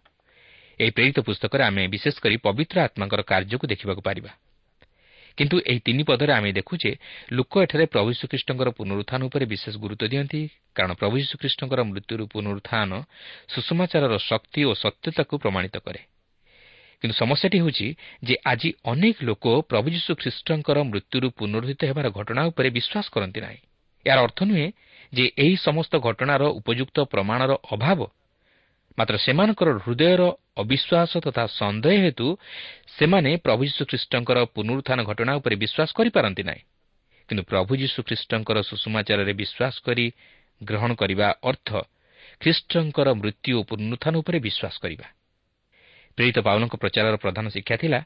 ଏହି ପ୍ରେରିତ ପୁସ୍ତକରେ ଆମେ ବିଶେଷ କରି ପବିତ୍ର ଆତ୍ମାଙ୍କର କାର୍ଯ୍ୟକୁ ଦେଖିବାକୁ ପାରିବା। କିନ୍ତୁ ଏହି ତିନି ପଦରେ ଆମେ ଦେଖୁ ଯେ ଲୋକ ଏଠାରେ ପ୍ରଭୁ ଶ୍ରୀଖ୍ରୀଷ୍ଟଙ୍କର ପୁନରୁତ୍ଥାନ ଉପରେ ବିଶେଷ ଗୁରୁତ୍ୱ ଦିଅନ୍ତି କାରଣ ପ୍ରଭୁ ଶ୍ରୀଖ୍ରୀଷ୍ଟଙ୍କର ମୃତ୍ୟୁରୁ ପୁନରୁତ୍ଥାନ ସୁଷମାଚାରର ଶକ୍ତି ଓ ସତ୍ୟତାକୁ ପ୍ରମାଣିତ କରେ। କିନ୍ତୁ ସମସ୍ୟାଟି ହେଉଛି ଯେ ଆଜି ଅନେକ ଲୋକ ପ୍ରଭୁ ଯୀଶୁ ଖ୍ରୀଷ୍ଟଙ୍କର ମୃତ୍ୟୁରୁ ପୁନରୁଦ୍ଧିତ ହେବାର ଘଟଣା ଉପରେ ବିଶ୍ୱାସ କରନ୍ତି ନାହିଁ ଏହାର ଅର୍ଥ ନୁହେଁ ଯେ ଏହି ସମସ୍ତ ଘଟଣାର ଉପଯୁକ୍ତ ପ୍ରମାଣର ଅଭାବ ମାତ୍ର ସେମାନଙ୍କର ହୃଦୟର ଅବିଶ୍ୱାସ ତଥା ସନ୍ଦେହ ହେତୁ ସେମାନେ ପ୍ରଭୁ ଯୀଶୁ ଖ୍ରୀଷ୍ଟଙ୍କର ପୁନରୁତ୍ଥାନ ଘଟଣା ଉପରେ ବିଶ୍ୱାସ କରିପାରନ୍ତି ନାହିଁ କିନ୍ତୁ ପ୍ରଭୁ ଯୀଶୁ ଖ୍ରୀଷ୍ଟଙ୍କର ସୁଷମାଚାରରେ ବିଶ୍ୱାସ କରି ଗ୍ରହଣ କରିବା ଅର୍ଥ ଖ୍ରୀଷ୍ଟଙ୍କର ମୃତ୍ୟୁ ଓ ପୁନରୁତ୍ଥାନ ଉପରେ ବିଶ୍ୱାସ କରିବା ପ୍ରେରିତ ପାଉଲଙ୍କ ପ୍ରଚାରର ପ୍ରଧାନ ଶିକ୍ଷା ଥିଲା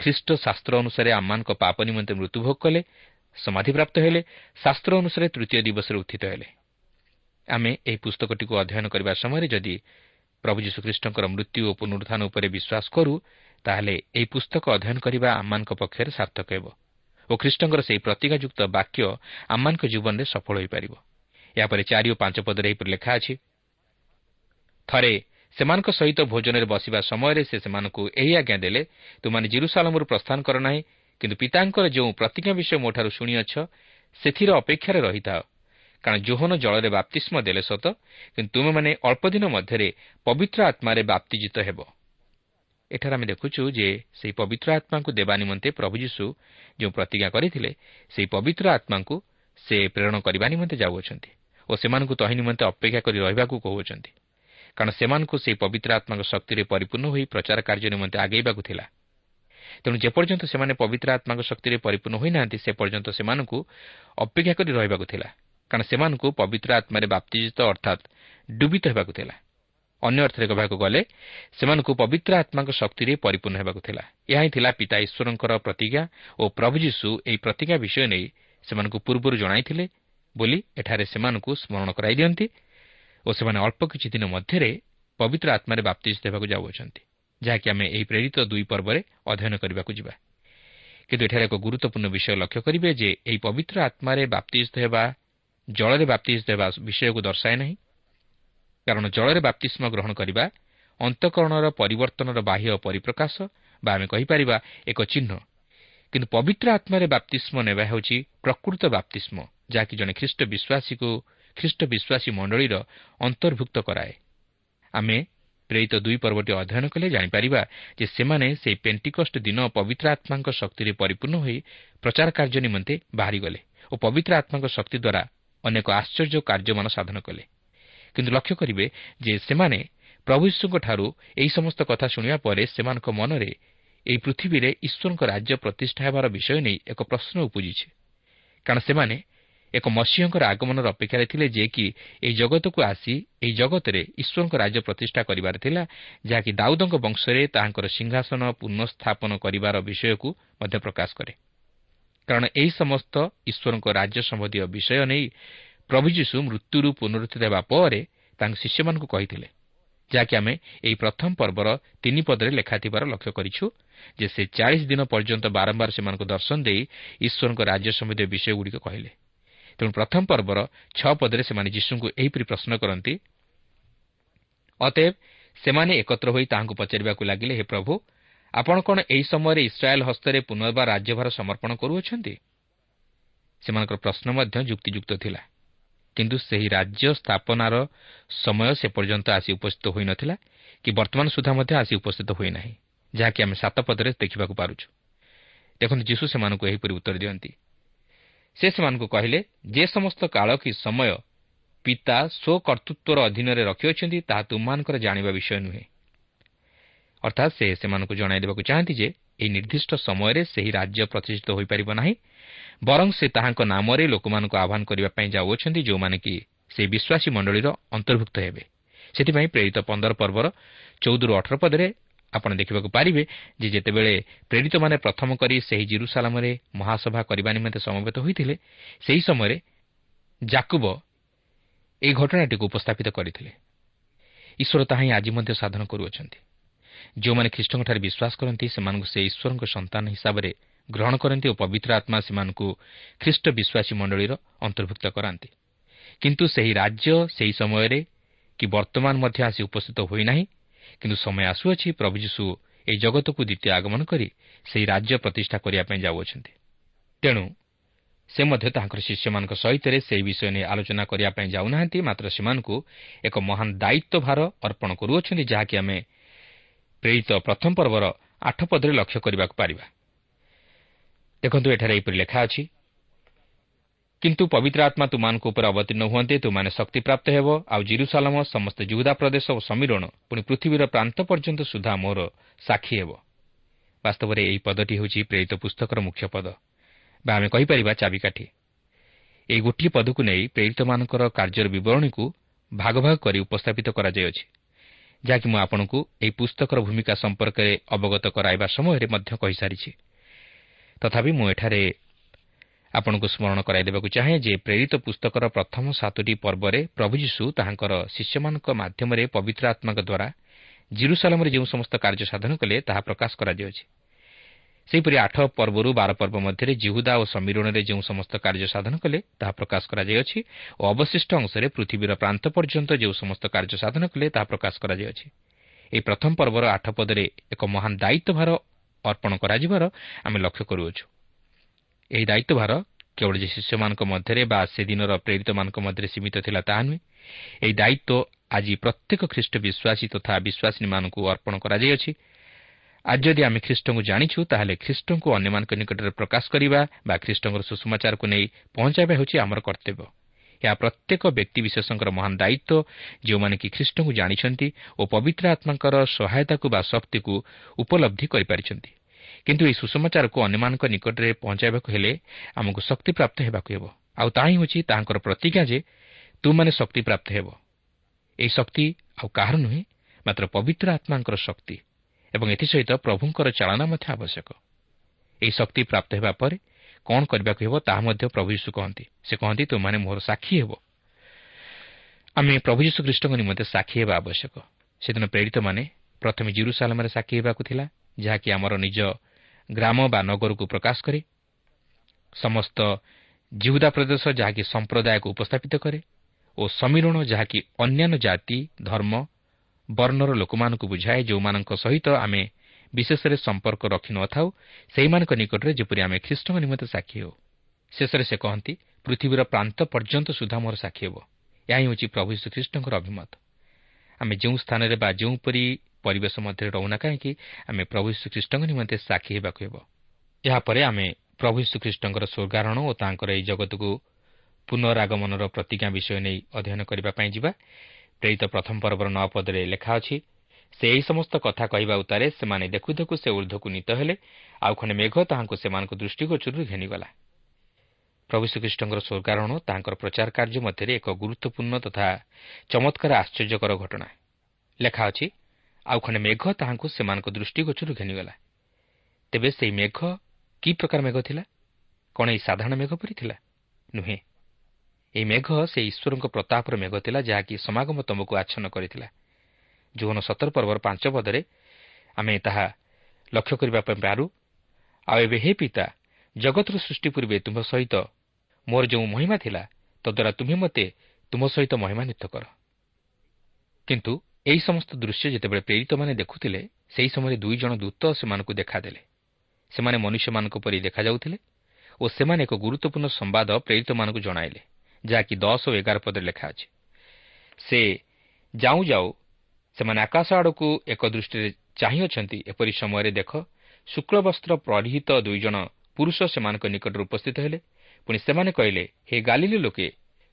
ଖ୍ରୀଷ୍ଟ ଶାସ୍ତ୍ର ଅନୁସାରେ ଆମମାନଙ୍କ ପାପ ନିମନ୍ତେ ମୃତ୍ୟୁଭୋଗ କଲେ ସମାଧିପ୍ରାପ୍ତ ହେଲେ ଶାସ୍ତ୍ର ଅନୁସାରେ ତୃତୀୟ ଦିବସରେ ଉତ୍ଥିତ ହେଲେ। ଆମେ ଏହି ପୁସ୍ତକଟିକୁ ଅଧ୍ୟୟନ କରିବା ସମୟରେ ଯଦି ପ୍ରଭୁ ଯୀଶୁଖ୍ରୀଷ୍ଟଙ୍କର ମୃତ୍ୟୁ ଓ ପୁନରୁତ୍ଥାନ ଉପରେ ବିଶ୍ୱାସ କରୁ ତାହେଲେ ଏହି ପୁସ୍ତକ ଅଧ୍ୟୟନ କରିବା ଆମମାନଙ୍କ ପକ୍ଷରେ ସାର୍ଥକ ହେବ ଓ ଖ୍ରୀଷ୍ଟଙ୍କର ସେହି ପ୍ରତିଜ୍ଞାଯୁକ୍ତ ବାକ୍ୟ ଆମମାନଙ୍କ ଜୀବନରେ ସଫଳ ହୋଇପାରିବ। ଏହାପରେ ଚାରି ଓ ପାଞ୍ଚ ପଦରେ ଏହିପରି ଲେଖା ଅଛି ଥରେ ସେମାନଙ୍କ ସହିତ ଭୋଜନରେ ବସିବା ସମୟରେ ସେ ସେମାନଙ୍କୁ ଏହି ଆଜ୍ଞା ଦେଲେ ତୁମାନେ ଜିରୁସାଲମରୁ ପ୍ରସ୍ଥାନ କର ନାହିଁ କିନ୍ତୁ ପିତାଙ୍କର ଯେଉଁ ପ୍ରତିଜ୍ଞା ବିଷୟ ମୋଠାରୁ ଶୁଣିଅଛ ସେଥିର ଅପେକ୍ଷାରେ ରହିଥାଅ। କାରଣ ଜୋହନ ଜଳରେ ବାପ୍ତିଷ୍ମ ଦେଲେ ସତ କିନ୍ତୁ ତୁମେମାନେ ଅଳ୍ପ ଦିନ ମଧ୍ୟରେ ପବିତ୍ର ଆତ୍ମାରେ ବାପ୍ତିଜିତ ହେବ। ଏଠାରେ ଆମେ ଦେଖୁଛୁ ଯେ ସେହି ପବିତ୍ର ଆତ୍ମାଙ୍କୁ ଦେବା ନିମନ୍ତେ ପ୍ରଭୁ ଯୀଶୁ ଯେଉଁ ପ୍ରତିଜ୍ଞା କରିଥିଲେ ସେହି ପବିତ୍ର ଆତ୍ମାଙ୍କୁ ସେ ପ୍ରେରଣ କରିବା ନିମନ୍ତେ ଯାଉଅଛନ୍ତି ଓ ସେମାନଙ୍କୁ ତହିଁ ନିମନ୍ତେ ଅପେକ୍ଷା କରି ରହିବାକୁ କହୁଅଛନ୍ତି। କାରଣ ସେମାନଙ୍କୁ ସେହି ପବିତ୍ର ଆତ୍ମାଙ୍କ ଶକ୍ତିରେ ପରିପୂର୍ଣ୍ଣ ହୋଇ ପ୍ରଚାର କାର୍ଯ୍ୟ ନିମନ୍ତେ ଆଗେଇବାକୁ ଥିଲା। ତେଣୁ ଯେପର୍ଯ୍ୟନ୍ତ ସେମାନେ ପବିତ୍ର ଆତ୍ମାଙ୍କ ଶକ୍ତିରେ ପରିପୂର୍ଣ୍ଣ ହୋଇନାହାନ୍ତି ସେ ପର୍ଯ୍ୟନ୍ତ ସେମାନଙ୍କୁ ଅପେକ୍ଷା କରି ରହିବାକୁ ଥିଲା। କାରଣ ସେମାନଙ୍କୁ ପବିତ୍ର ଆତ୍ମାରେ ବାପ୍ତିଜିତ ଅର୍ଥାତ୍ ଡୁବିତ ହେବାକୁ ଥିଲା। ଅନ୍ୟ ଅର୍ଥରେ କହିବାକୁ ଗଲେ ସେମାନଙ୍କୁ ପବିତ୍ର ଆତ୍ମାଙ୍କ ଶକ୍ତିରେ ପରିପୂର୍ଣ୍ଣ ହେବାକୁ ଥିଲା। ଏହା ହିଁ ଥିଲା ପିତା ଈଶ୍ୱରଙ୍କର ପ୍ରତିଜ୍ଞା ଓ ପ୍ରଭୁ ଯୀଶୁ ଏହି ପ୍ରତିଜ୍ଞା ବିଷୟ ନେଇ ସେମାନଙ୍କୁ ପୂର୍ବରୁ ଜଣାଇଥିଲେ ବୋଲି ଏଠାରେ ସେମାନଙ୍କୁ ସ୍ମରଣ କରାଇ ଦିଅନ୍ତି। ଓ ସେମାନେ ଅଳ୍ପ କିଛି ଦିନ ମଧ୍ୟରେ ପବିତ୍ର ଆତ୍ମାରେ ବାପ୍ତିଜିତ ହେବାକୁ ଯାଉଅଛନ୍ତି ଯାହାକି ଆମେ ଏହି ପ୍ରେରିତ ଦୁଇ ପର୍ବରେ ଅଧ୍ୟୟନ କରିବାକୁ ଯିବା। କିନ୍ତୁ ଏଠାରେ ଏକ ଗୁରୁତ୍ୱପୂର୍ଣ୍ଣ ବିଷୟ ଲକ୍ଷ୍ୟ କରିବେ ଯେ ଏହି ପବିତ୍ର ଆତ୍ମାରେ ବାପ୍ତିଜିତ ହେବା ଜଳରେ ବାପ୍ତିସ୍ ଦେବା ବିଷୟକୁ ଦର୍ଶାଏ ନାହିଁ। କାରଣ ଜଳରେ ବାପ୍ତିସ୍ମ ଗ୍ରହଣ କରିବା ଅନ୍ତଃକରଣର ପରିବର୍ତ୍ତନର ବାହ୍ୟ ପରିପ୍ରକାଶ ବା ଆମେ କହିପାରିବା ଏକ ଚିହ୍ନ। କିନ୍ତୁ ପବିତ୍ର ଆତ୍ମାରେ ବାପ୍ତିସ୍ମ ନେବା ହେଉଛି ପ୍ରକୃତ ବାପ୍ତିସ୍ମ ଯାହାକି ଜଣେ ଖ୍ରୀଷ୍ଟ ବିଶ୍ୱାସୀକୁ ଖ୍ରୀଷ୍ଟ ବିଶ୍ୱାସୀ ମଣ୍ଡଳୀର ଅନ୍ତର୍ଭୁକ୍ତ କରାଏ ଆମେ ପ୍ରେରିତ ଦୁଇ ପର୍ବଟି ଅଧ୍ୟୟନ କଲେ ଜାଣିପାରିବା ଯେ ସେମାନେ ସେହି ପେଣ୍ଟିକଷ୍ଟ ଦିନ ପବିତ୍ର ଆତ୍ମାଙ୍କ ଶକ୍ତିରେ ପରିପୂର୍ଣ୍ଣ ହୋଇ ପ୍ରଚାର କାର୍ଯ୍ୟ ନିମନ୍ତେ ବାହାରିଗଲେ ଓ ପବିତ୍ର ଆତ୍ମାଙ୍କ ଶକ୍ତି ଦ୍ୱାରା ଅନେକ ଆଶ୍ଚର୍ଯ୍ୟ କାର୍ଯ୍ୟମାନ ସାଧନ କଲେ। କିନ୍ତୁ ଲକ୍ଷ୍ୟ କରିବେ ଯେ ସେମାନେ ପ୍ରଭୁ ଯୀଶୁଙ୍କଠାରୁ ଏହି ସମସ୍ତ କଥା ଶୁଣିବା ପରେ ସେମାନଙ୍କ ମନରେ ଏହି ପୃଥିବୀରେ ଈଶ୍ୱରଙ୍କ ରାଜ୍ୟ ପ୍ରତିଷ୍ଠା ହେବାର ବିଷୟ ନେଇ ଏକ ପ୍ରଶ୍ନ ଉପୁଜିଛି। କାରଣ ସେମାନେ ଏକ ମସିହଙ୍କର ଆଗମନର ଅପେକ୍ଷାରେ ଥିଲେ ଯେ କି ଏହି ଜଗତକୁ ଆସି ଏହି ଜଗତରେ ଈଶ୍ୱରଙ୍କ ରାଜ୍ୟ ପ୍ରତିଷ୍ଠା କରିବାର ଥିଲା ଯାହାକି ଦାଉଦଙ୍କ ବଂଶରେ ତାହାଙ୍କର ସିଂହାସନ ପୁନଃସ୍ଥାପନ କରିବାର ବିଷୟକୁ ମଧ୍ୟ ପ୍ରକାଶ କରେ। କାରଣ ଏହି ସମସ୍ତ ଈଶ୍ୱରଙ୍କ ରାଜ୍ୟ ସମ୍ବନ୍ଧୀୟ ବିଷୟ ନେଇ ପ୍ରଭୁ ଯୀଶୁ ମୃତ୍ୟୁରୁ ପୁନରୁତ୍ଥିତ ହେବା ପରେ ତାଙ୍କ ଶିଷ୍ୟମାନଙ୍କୁ କହିଥିଲେ ଯାହାକି ଆମେ ଏହି ପ୍ରଥମ ପର୍ବର ତିନି ପଦରେ ଲେଖାଥିବାର ଲକ୍ଷ୍ୟ କରିଛୁ ଯେ ସେ ଚାଳିଶ ଦିନ ପର୍ଯ୍ୟନ୍ତ ବାରମ୍ବାର ସେମାନଙ୍କୁ ଦର୍ଶନ ଦେଇ ଈଶ୍ୱରଙ୍କ ରାଜ୍ୟ ସମ୍ବନ୍ଧୀୟ ବିଷୟଗୁଡ଼ିକ କହିଲେ। ତେଣୁ ପ୍ରଥମ ପର୍ବର ଛଅ ପଦରେ ସେମାନେ ଯୀଶୁଙ୍କୁ ଏହିପରି ପ୍ରଶ୍ନ କରନ୍ତି ଅତଏବ ସେମାନେ ଏକତ୍ର ହୋଇ ତାହାଙ୍କୁ ପଚାରିବାକୁ ଲାଗିଲେ ହେ ପ୍ରଭୁ ଆପଣ କ'ଣ ଏହି ସମୟରେ ଇସ୍ରାଏଲ୍ ହସ୍ତରେ ପୁନର୍ବାର ରାଜ୍ୟଭାର ସମର୍ପଣ କରୁଅଛନ୍ତି? ସେମାନଙ୍କର ପ୍ରଶ୍ନ ମଧ୍ୟ ଯୁକ୍ତିଯୁକ୍ତ ଥିଲା। କିନ୍ତୁ ସେହି ରାଜ୍ୟ ସ୍ଥାପନାର ସମୟ ସେ ପର୍ଯ୍ୟନ୍ତ ଆସି ଉପସ୍ଥିତ ହୋଇନଥିଲା କି ବର୍ତ୍ତମାନ ସୁଦ୍ଧା ମଧ୍ୟ ଆସି ଉପସ୍ଥିତ ହୋଇନାହିଁ ଯାହାକି ଆମେ ସାତ ପଦରେ ଦେଖିବାକୁ ପାରୁଛୁ। ଦେଖନ୍ତୁ ଯୀଶୁ ସେମାନଙ୍କୁ ଏହିପରି ଉତ୍ତର ଦିଅନ୍ତି ସେ ସେମାନଙ୍କୁ କହିଲେ ଯେ ସମସ୍ତ କାଳ କି ସମୟ ପିତା ସ୍ୱକର୍ତ୍ତୃତ୍ୱର ଅଧୀନରେ ରଖିଅଛନ୍ତି ତାହା ତୁମମାନଙ୍କର ଜାଣିବା ବିଷୟ ନୁହେଁ। ଅର୍ଥାତ୍ ସେ ସେମାନଙ୍କୁ ଜଣାଇ ଦେବାକୁ ଚାହାନ୍ତି ଯେ ଏହି ନିର୍ଦ୍ଦିଷ୍ଟ ସମୟରେ ସେହି ରାଜ୍ୟ ପ୍ରତିଷ୍ଠିତ ହୋଇପାରିବ ନାହିଁ ବରଂ ସେ ତାହାଙ୍କ ନାମରେ ଲୋକମାନଙ୍କୁ ଆହ୍ୱାନ କରିବା ପାଇଁ ଯାଉଅଛନ୍ତି ଯେଉଁମାନେ କି ସେହି ବିଶ୍ୱାସୀ ମଣ୍ଡଳୀର ଅନ୍ତର୍ଭୁକ୍ତ ହେବେ। ସେଥିପାଇଁ ପ୍ରେରିତ ପନ୍ଦର ପର୍ବର ଚଉଦରୁ ଅଠର ପଦରେ ଆପଣ ଦେଖିବାକୁ ପାରିବେ ଯେ ଯେତେବେଳେ ପ୍ରେରିତମାନେ ପ୍ରଥମ କରି ସେହି ଜିରୁସାଲାମରେ ମହାସଭା କରିବା ନିମନ୍ତେ ସମବେତ ହୋଇଥିଲେ ସେହି ସମୟରେ ଜାକୁବ ଏହି ଘଟଣାଟିକୁ ଉପସ୍ଥାପିତ କରିଥିଲେ। ଈଶ୍ୱର ତାହା ହିଁ ଆଜି ମଧ୍ୟ ସାଧନ କରୁଅଛନ୍ତି। ଯେଉଁମାନେ ଖ୍ରୀଷ୍ଟଙ୍କଠାରେ ବିଶ୍ୱାସ କରନ୍ତି ସେମାନଙ୍କୁ ସେ ଈଶ୍ୱରଙ୍କ ସନ୍ତାନ ହିସାବରେ ଗ୍ରହଣ କରନ୍ତି ଓ ପବିତ୍ର ଆତ୍ମା ସେମାନଙ୍କୁ ଖ୍ରୀଷ୍ଟ ବିଶ୍ୱାସୀ ମଣ୍ଡଳୀର ଅନ୍ତର୍ଭୁକ୍ତ କରାନ୍ତି। କିନ୍ତୁ ସେହି ରାଜ୍ୟ ସେହି ସମୟରେ କି ବର୍ତ୍ତମାନ ମଧ୍ୟ ଆସି ଉପସ୍ଥିତ ହୋଇନାହିଁ କିନ୍ତୁ ସମୟ ଆସୁଅଛି ପ୍ରଭୁ ଯୀଶୁ ଏହି ଜଗତକୁ ଦ୍ୱିତୀୟ ଆଗମନ କରି ସେହି ରାଜ୍ୟ ପ୍ରତିଷ୍ଠା କରିବା ପାଇଁ ଯାଉଅଛନ୍ତି। ତେଣୁ ସେ ମଧ୍ୟ ତାଙ୍କର ଶିଷ୍ୟମାନଙ୍କ ସହିତ ସେହି ବିଷୟ ନେଇ ଆଲୋଚନା କରିବା ପାଇଁ ଯାଉନାହାନ୍ତି ମାତ୍ର ସେମାନଙ୍କୁ ଏକ ମହାନ ଦାୟିତ୍ୱ ଭାର ଅର୍ପଣ କରୁଅଛନ୍ତି ଯାହାକି ଆମେ ପ୍ରେରିତ ପ୍ରଥମ ପର୍ବର ଆଠ ପଦରେ ଲକ୍ଷ୍ୟ କରିବାକୁ ପାରିବା। ଦେଖନ୍ତୁ ଏଠାରେ ଏହିପରି ଲେଖା ଅଛି କିନ୍ତୁ ପବିତ୍ର ଆତ୍ମା ତୁମାନଙ୍କ ଉପରେ ଅବତୀର୍ଣ୍ଣ ହୁଅନ୍ତେ ତୁମାନେ ଶକ୍ତିପ୍ରାପ୍ତ ହେବ ଆଉ ଜିରୁସାଲମ ସମସ୍ତ ଜୁହୁଦା ପ୍ରଦେଶ ଓ ସମୀରଣ ପୁଣି ପୃଥିବୀର ପ୍ରାନ୍ତ ପର୍ଯ୍ୟନ୍ତ ସୁଦ୍ଧା ମୋର ସାକ୍ଷୀ ହେବ ବାସ୍ତବରେ ଏହି ପଦଟି ହେଉଛି ପ୍ରେରିତ ପୁସ୍ତକର ମୁଖ୍ୟ ପଦ ବା ଆମେ କହିପାରିବା ଚାବିକାଠି ଏହି ଗୋଟିଏ ପଦକୁ ନେଇ ପ୍ରେରିତମାନଙ୍କର କାର୍ଯ୍ୟର ବିବରଣୀକୁ ଭାଗ ଭାଗ କରି ଉପସ୍ଥାପିତ କରାଯାଇଅଛି ଯାହାକି ମୁଁ ଆପଣଙ୍କୁ ଏହି ପୁସ୍ତକର ଭୂମିକା ସମ୍ପର୍କରେ ଅବଗତ କରାଇବା ସମୟରେ ମଧ୍ୟ କହିସାରିଛି ତଥାପି ମୁଁ ଏଠାରେ ଆପଣଙ୍କୁ ସ୍ମରଣ କରାଇଦେବାକୁ ଚାହେଁ ଯେ ପ୍ରେରିତ ପୁସ୍ତକର ପ୍ରଥମ ସାତୋଟି ପର୍ବରେ ପ୍ରଭୁ ଯୀଶୁ ତାହାଙ୍କର ଶିଷ୍ୟମାନଙ୍କ ମାଧ୍ୟମରେ ପବିତ୍ର ଆତ୍ମାଙ୍କ ଦ୍ୱାରା ଜିରୁସାଲାମରେ ଯେଉଁ ସମସ୍ତ କାର୍ଯ୍ୟ ସାଧନ କଲେ ତାହା ପ୍ରକାଶ କରାଯାଉଛି। ସେହିପରି ଆଠ ପର୍ବରୁ ବାର ପର୍ବ ମଧ୍ୟରେ ଜିହୁଦା ଓ ସମୀରଣରେ ଯେଉଁ ସମସ୍ତ କାର୍ଯ୍ୟ ସାଧନ କଲେ ତାହା ପ୍ରକାଶ କରାଯାଇଅଛି ଓ ଅବଶିଷ୍ଟ ଅଂଶରେ ପୃଥିବୀର ପ୍ରାନ୍ତ ପର୍ଯ୍ୟନ୍ତ ଯେଉଁ ସମସ୍ତ କାର୍ଯ୍ୟ ସାଧନ କଲେ ତାହା ପ୍ରକାଶ କରାଯାଇଅଛି ଏହି ପ୍ରଥମ ପର୍ବର ଆଠ ପଦରେ ଏକ ମହାନ ଦାୟିତ୍ୱଭାର ଅର୍ପଣ କରାଯିବାର ଆମେ ଲକ୍ଷ୍ୟ କରୁଅଛୁ। ଏହି ଦାୟିତ୍ୱଭାର କେବଳ ଯେ ଶିଷ୍ୟମାନଙ୍କ ମଧ୍ୟରେ ବା ସେଦିନର ପ୍ରେରିତମାନଙ୍କ ମଧ୍ୟରେ ସୀମିତ ଥିଲା ତାହା ନୁହେଁ ଏହି ଦାୟିତ୍ୱ ଆଜି ପ୍ରତ୍ୟେକ ଖ୍ରୀଷ୍ଟ ବିଶ୍ୱାସୀ ତଥା ବିଶ୍ୱାସୀମାନଙ୍କୁ ଅର୍ପଣ କରାଯାଇଅଛି। ଆଜି ଯଦି ଆମେ ଖ୍ରୀଷ୍ଟଙ୍କୁ ଜାଣିଛୁ ତାହେଲେ ଖ୍ରୀଷ୍ଟଙ୍କୁ ଅନ୍ୟମାନଙ୍କ ନିକଟରେ ପ୍ରକାଶ କରିବା ବା ଖ୍ରୀଷ୍ଟଙ୍କର ସୁଷମାଚାରକୁ ନେଇ ପହଞ୍ଚାଇବା ହେଉଛି ଆମର କର୍ତ୍ତବ୍ୟ। ଏହା ପ୍ରତ୍ୟେକ ବ୍ୟକ୍ତିବିଶେଷଙ୍କର ମହାନ ଦାୟିତ୍ୱ ଯେଉଁମାନେ କି ଖ୍ରୀଷ୍ଟଙ୍କୁ ଜାଣିଛନ୍ତି ଓ ପବିତ୍ର ଆତ୍ମାଙ୍କର ସହାୟତାକୁ ବା ଶକ୍ତିକୁ ଉପଲବ୍ଧି କରିପାରିଛନ୍ତି। କିନ୍ତୁ ଏହି ସୁଷମାଚାରକୁ ଅନ୍ୟମାନଙ୍କ ନିକଟରେ ପହଞ୍ଚାଇବାକୁ ହେଲେ ଆମକୁ ଶକ୍ତିପ୍ରାପ୍ତ ହେବାକୁ ହେବ। ଆଉ ତାହା ହେଉଛି ତାହାଙ୍କର ପ୍ରତିଜ୍ଞା ଯେ ତୁମାନେ ଶକ୍ତିପ୍ରାପ୍ତ ହେବ। ଏହି ଶକ୍ତି ଆଉ କାହାର ନୁହେଁ ମାତ୍ର ପବିତ୍ର ଆତ୍ମାଙ୍କର ଶକ୍ତି ଏବଂ ଏଥିସହିତ ପ୍ରଭୁଙ୍କର ଚାଳନା ମଧ୍ୟ ଆବଶ୍ୟକ। ଏହି ଶକ୍ତି ପ୍ରାପ୍ତ ହେବା ପରେ କ'ଣ କରିବାକୁ ହେବ ତାହା ମଧ୍ୟ ପ୍ରଭୁ ଯୀଶୁ କହନ୍ତି। ସେ କହନ୍ତି ତୁମାନେ ମୋର ସାକ୍ଷୀ ହେବ। ଆମେ ପ୍ରଭୁ ଯୀଶୁ ଖ୍ରୀଷ୍ଟଙ୍କ ନିମନ୍ତେ ସାକ୍ଷୀ ହେବା ଆବଶ୍ୟକ। ସେଦିନ ପ୍ରେରିତମାନେ ପ୍ରଥମେ ଜିରୁସାଲାମରେ ସାକ୍ଷୀ ହେବାକୁ ଥିଲା ଯାହାକି ଆମର ନିଜ ଗ୍ରାମ ବା ନଗରକୁ ପ୍ରକାଶ କରେ। ସମସ୍ତ ଜିହୁଦା ପ୍ରଦେଶ ଯାହାକି ସମ୍ପ୍ରଦାୟକୁ ଉପସ୍ଥାପିତ କରେ ଓ ସମୀରଣ ଯାହାକି ଅନ୍ୟାନ୍ୟ ଜାତି ଧର୍ମ ବର୍ଣ୍ଣର ଲୋକମାନଙ୍କୁ ବୁଝାଏ ଯେଉଁମାନଙ୍କ ସହିତ ଆମେ ବିଶେଷରେ ସମ୍ପର୍କ ରଖିନଥାଉ ସେହିମାନଙ୍କ ନିକଟରେ ଯେପରି ଆମେ ଖ୍ରୀଷ୍ଟଙ୍କ ନିମନ୍ତେ ସାକ୍ଷୀ ହେଉ। ଶେଷରେ ସେ କହନ୍ତି ପୃଥିବୀର ପ୍ରାନ୍ତ ପର୍ଯ୍ୟନ୍ତ ସୁଦ୍ଧା ମୋର ସାକ୍ଷୀ ହେବ। ଏହା ହିଁ ହେଉଛି ପ୍ରଭୁ ଶ୍ରୀଖ୍ରୀଷ୍ଟଙ୍କର ଅଭିମତ। ଆମେ ଯେଉଁ ସ୍ଥାନରେ ବା ଯେଉଁପରି ପରିବେଶ ମଧ୍ୟରେ ରହୁନା କାହିଁକି? ଆମେ ପ୍ରଭୁ ଶ୍ରୀଖ୍ରୀଷ୍ଟଙ୍କ ନିମନ୍ତେ ସାକ୍ଷୀ ହେବାକୁ ହେବ। ଏହାପରେ ଆମେ ପ୍ରଭୁ ଶ୍ରୀଖ୍ରୀଷ୍ଟଙ୍କର ସ୍ୱର୍ଗାରୋହଣ ଓ ତାଙ୍କର ଏହି ଜଗତକୁ ପୁନରାଗମନର ପ୍ରତିଜ୍ଞା ବିଷୟ ନେଇ ଅଧ୍ୟୟନ କରିବା ପାଇଁ ଯିବା। ପ୍ରେରିତ ପ୍ରଥମ ପର୍ବର ନଅ ପଦରେ ଲେଖା ଅଛି ସେ ଏହି ସମସ୍ତ କଥା କହିବା ଉତ୍ତାରେ ସେମାନେ ଦେଖୁ ଦେଖୁ ସେ ଉର୍ଦ୍ଧ୍ୱକୁ ନୀତ ହେଲେ ଆଉ ଖଣ୍ଡେ ମେଘ ତାହାଙ୍କୁ ସେମାନଙ୍କ ଦୃଷ୍ଟିଗୋଚରରୁ ଘେନିଗଲା। ପ୍ରଭୁ ଶ୍ରୀଖ୍ରୀଷ୍ଟଙ୍କର ସ୍ୱର୍ଗାରୋହଣ ତାଙ୍କର ପ୍ରଚାର କାର୍ଯ୍ୟ ମଧ୍ୟରେ ଏକ ଗୁରୁତ୍ୱପୂର୍ଣ୍ଣ ତଥା ଚମତ୍କାର ଆଶ୍ଚର୍ଯ୍ୟକର ଘଟଣା। ଲେଖା ଅଛି ଆଉ ଖଣ୍ଡେ ମେଘ ତାହାଙ୍କୁ ସେମାନଙ୍କ ଦୃଷ୍ଟିଗୋଚରରୁ ଘେନିଗଲା। ତେବେ ସେହି ମେଘ କି ପ୍ରକାର ମେଘ ଥିଲା? କ'ଣ ଏହି ସାଧାରଣ ମେଘ ପରି ଥିଲା? ନୁହେଁ। ଏହି ମେଘ ସେ ଈଶ୍ୱରଙ୍କ ପ୍ରତାପର ମେଘ ଥିଲା ଯାହାକି ସମାଗମ ତମକୁ ଆଚ୍ଛନ୍ନ କରିଥିଲା। ଯୌନ ସତର ପର୍ବର ପାଞ୍ଚ ପଦରେ ଆମେ ତାହା ଲକ୍ଷ୍ୟ କରିବା ପାଇଁ ପାରୁ ଆଉ ଏବେ ହେ ପିତା ଜଗତର ସୃଷ୍ଟି ପୂର୍ବେ ତୁମ୍ଭ ସହିତ ମୋର ଯେଉଁ ମହିମା ଥିଲା ତଦ୍ୱାରା ତୁମେ ମୋତେ ତୁମ ସହିତ ମହିମାନ୍ୱିତ କର। କିନ୍ତୁ ଏହି ସମସ୍ତ ଦୃଶ୍ୟ ଯେତେବେଳେ ପ୍ରେରିତମାନେ ଦେଖୁଥିଲେ ସେହି ସମୟରେ ଦୁଇ ଜଣ ଦୂତ ସେମାନଙ୍କୁ ଦେଖାଦେଲେ। ସେମାନେ ମନୁଷ୍ୟମାନଙ୍କ ପରି ଦେଖାଯାଉଥିଲେ ଓ ସେମାନେ ଏକ ଗୁରୁତ୍ୱପୂର୍ଣ୍ଣ ସମ୍ବାଦ ପ୍ରେରିତମାନଙ୍କୁ ଜଣାଇଲେ ଯାହାକି ଦଶ ଓ ଏଗାର ପଦରେ ଲେଖା ଅଛି। ସେ ଯାଉ ଯାଉ ସେମାନେ ଆକାଶ ଆଡ଼କୁ ଏକ ଦୃଷ୍ଟିରେ ଚାହିଁଅଛନ୍ତି ଏପରି ସମୟରେ ଦେଖ ଶୁକ୍ଳବସ୍ତ୍ର ପରିହିତ ଦୁଇ ଜଣ ପୁରୁଷ ସେମାନଙ୍କ ନିକଟରେ ଉପସ୍ଥିତ ହେଲେ। ପୁଣି ସେମାନେ କହିଲେ ହେ ଗାଲିଲି ଲୋକେ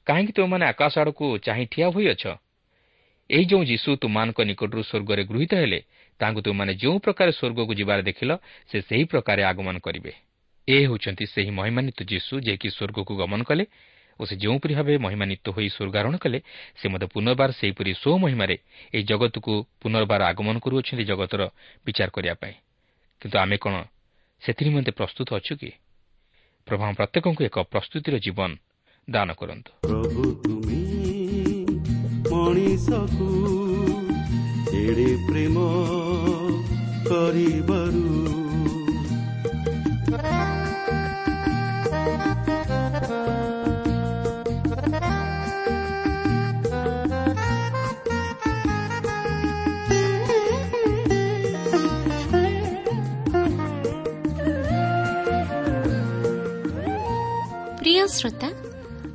କାହିଁକି ତୁମମାନେ ଆକାଶ ଆଡ଼କୁ ଚାହିଁ ଠିଆ ହୋଇଅଛ? ଏହି ଯେଉଁ ଯୀଶୁ ତୁମମାନଙ୍କ ନିକଟରୁ ସ୍ୱର୍ଗରେ ଗୃହୀତ ହେଲେ ତାଙ୍କୁ ତୁମମାନେ ଯେଉଁ ପ୍ରକାର ସ୍ୱର୍ଗକୁ ଯିବାର ଦେଖିଲ ସେ ସେହି ପ୍ରକାରେ ଆଗମନ କରିବେ। ଏ ହେଉଛନ୍ତି ସେହି ମହିମାନ୍ୱିତ ଯୀଶୁ ଯିଏକି ସ୍ୱର୍ଗକୁ ଗମନ କଲେ ଓ ସେ ଯେଉଁପରି ଭାବେ ମହିମାନ୍ୱିତ ହୋଇ ସ୍ୱର୍ଗାରୋହଣ କଲେ ସେ ମଧ୍ୟ ପୁନର୍ବାର ସେହିପରି ସ୍ୱମହିମାରେ ଏହି ଜଗତକୁ ପୁନର୍ବାର ଆଗମନ କରୁଅଛନ୍ତି ଜଗତର ବିଚାର କରିବା ପାଇଁ। କିନ୍ତୁ ଆମେ କ'ଣ ସେଥି ନିମନ୍ତେ ପ୍ରସ୍ତୁତ ଅଛୁ କି? ପ୍ରଭୁ ପ୍ରତ୍ୟେକଙ୍କୁ ଏକ ପ୍ରସ୍ତୁତିର ଜୀବନ ଦାନ କରନ୍ତୁ। ମଣିଷକୁ ଏଡ଼େ ପ୍ରେମ କରିବାରୁ। ପ୍ରିୟ ଶ୍ରୋତା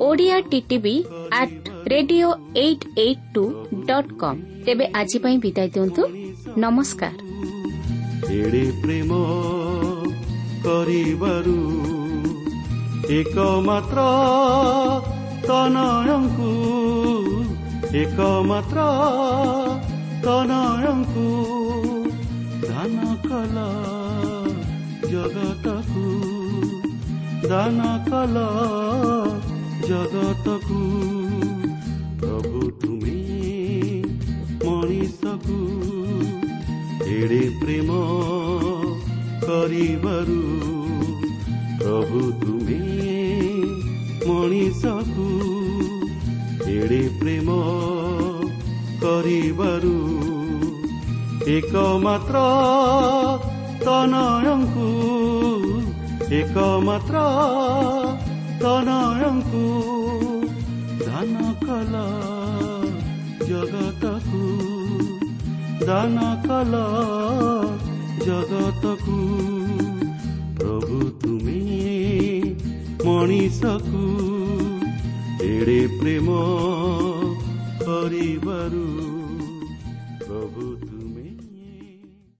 Odia TTV at radio eight eight two dot com ତେବେ ଆଜି ପାଇଁ ବିଦାୟ ଦିଅନ୍ତୁ ନମସ୍କାର ଏଡ଼େ ପ୍ରେମ କରିବାରୁ ଏକମାତ୍ର ତନୟଙ୍କୁ ଏକମାତ୍ର ତନୟଙ୍କୁ ଦାନ କଲ ଜଗତକୁ ଦାନ କଲ ଜଗତକୁ। ପ୍ରଭୁ ତୁମେ ମଣିଷକୁ ଏଡ଼େ ପ୍ରେମ କରିବାରୁ ପ୍ରଭୁ ତୁମେ ମଣିଷକୁ ଏଡ଼େ ପ୍ରେମ କରିବାରୁ ଏକମାତ୍ର ତନୟଙ୍କୁ ଏକମାତ୍ର ତନୟଙ୍କୁ ଦାନ କଲ ଜଗତକୁ ଦାନ କଲ ଜଗତକୁ ପ୍ରଭୁ ତୁମେ ମଣିଷକୁ ଏଡ଼େ ପ୍ରେମ କରିବାରୁ ପ୍ରଭୁ ତୁ